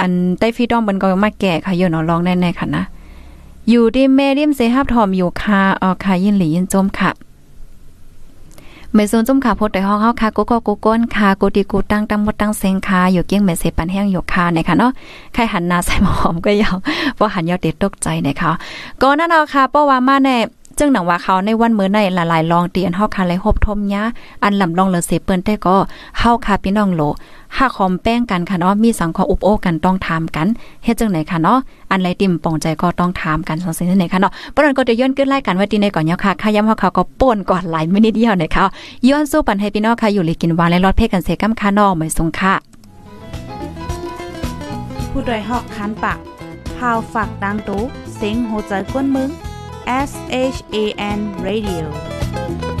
อันใต้ฟีดอมบนก็มาแก่ค่ะอยู่เนาะลองแน่ๆค่ะนะ อยู่ที่เมเดียมเซฮับทอมอยู่ค่ะอ๋อค่ะยินหลียินจมค่ะเมซนจมค่ะพดได้ห้องเฮาค่ะกูก็กูก้นค่ะกูดีกูตั้งตั้งหมดตั้งเซงค่ะอยู่เกี้ยงเมเซปันแห้งอยู่ค่ะเนี่ยค่ะเนาะใครหันหน้าใส่หมอมก็ยาวว่าะหันยาวติดตกใจนะคะก็นั่นเอาค่ะเพราะว่ามาแน่ จึงหนังว่าเขาในวันมื้อในหลายๆลองเตียนเฮาค่ะเลยฮบทมยะอันลำลองเลเสเปิ้นแต่ก็เฮาค่ะพี่น้องโลห้าคอมแป้งกันค่ะเนาะมีสังขออุบโอกันต้องถามกันเฮ็ดจังไหนค่ะเนาะอันไรติ่มปองใจก็ต้องถามกันสังสิ่งไหนค่ะเนาะปนั้นก็จะย้อนขึ้นไล่กันว่าดีในก่อนเนาะค่ะค่าย้ำเฮาเขาก็ป่วนก่อนหลายมินิเดียวนะคะย้อนสู้ปันให้พี่น้องค่ะอยู่เลยกินวานและรอดเพกันเสกัมค่ะนาะไม่สงค่ะผู้ดยหอกคันปากพาวฝากดังตู้เซ็งโหใจกวนมึง S H A N Radio.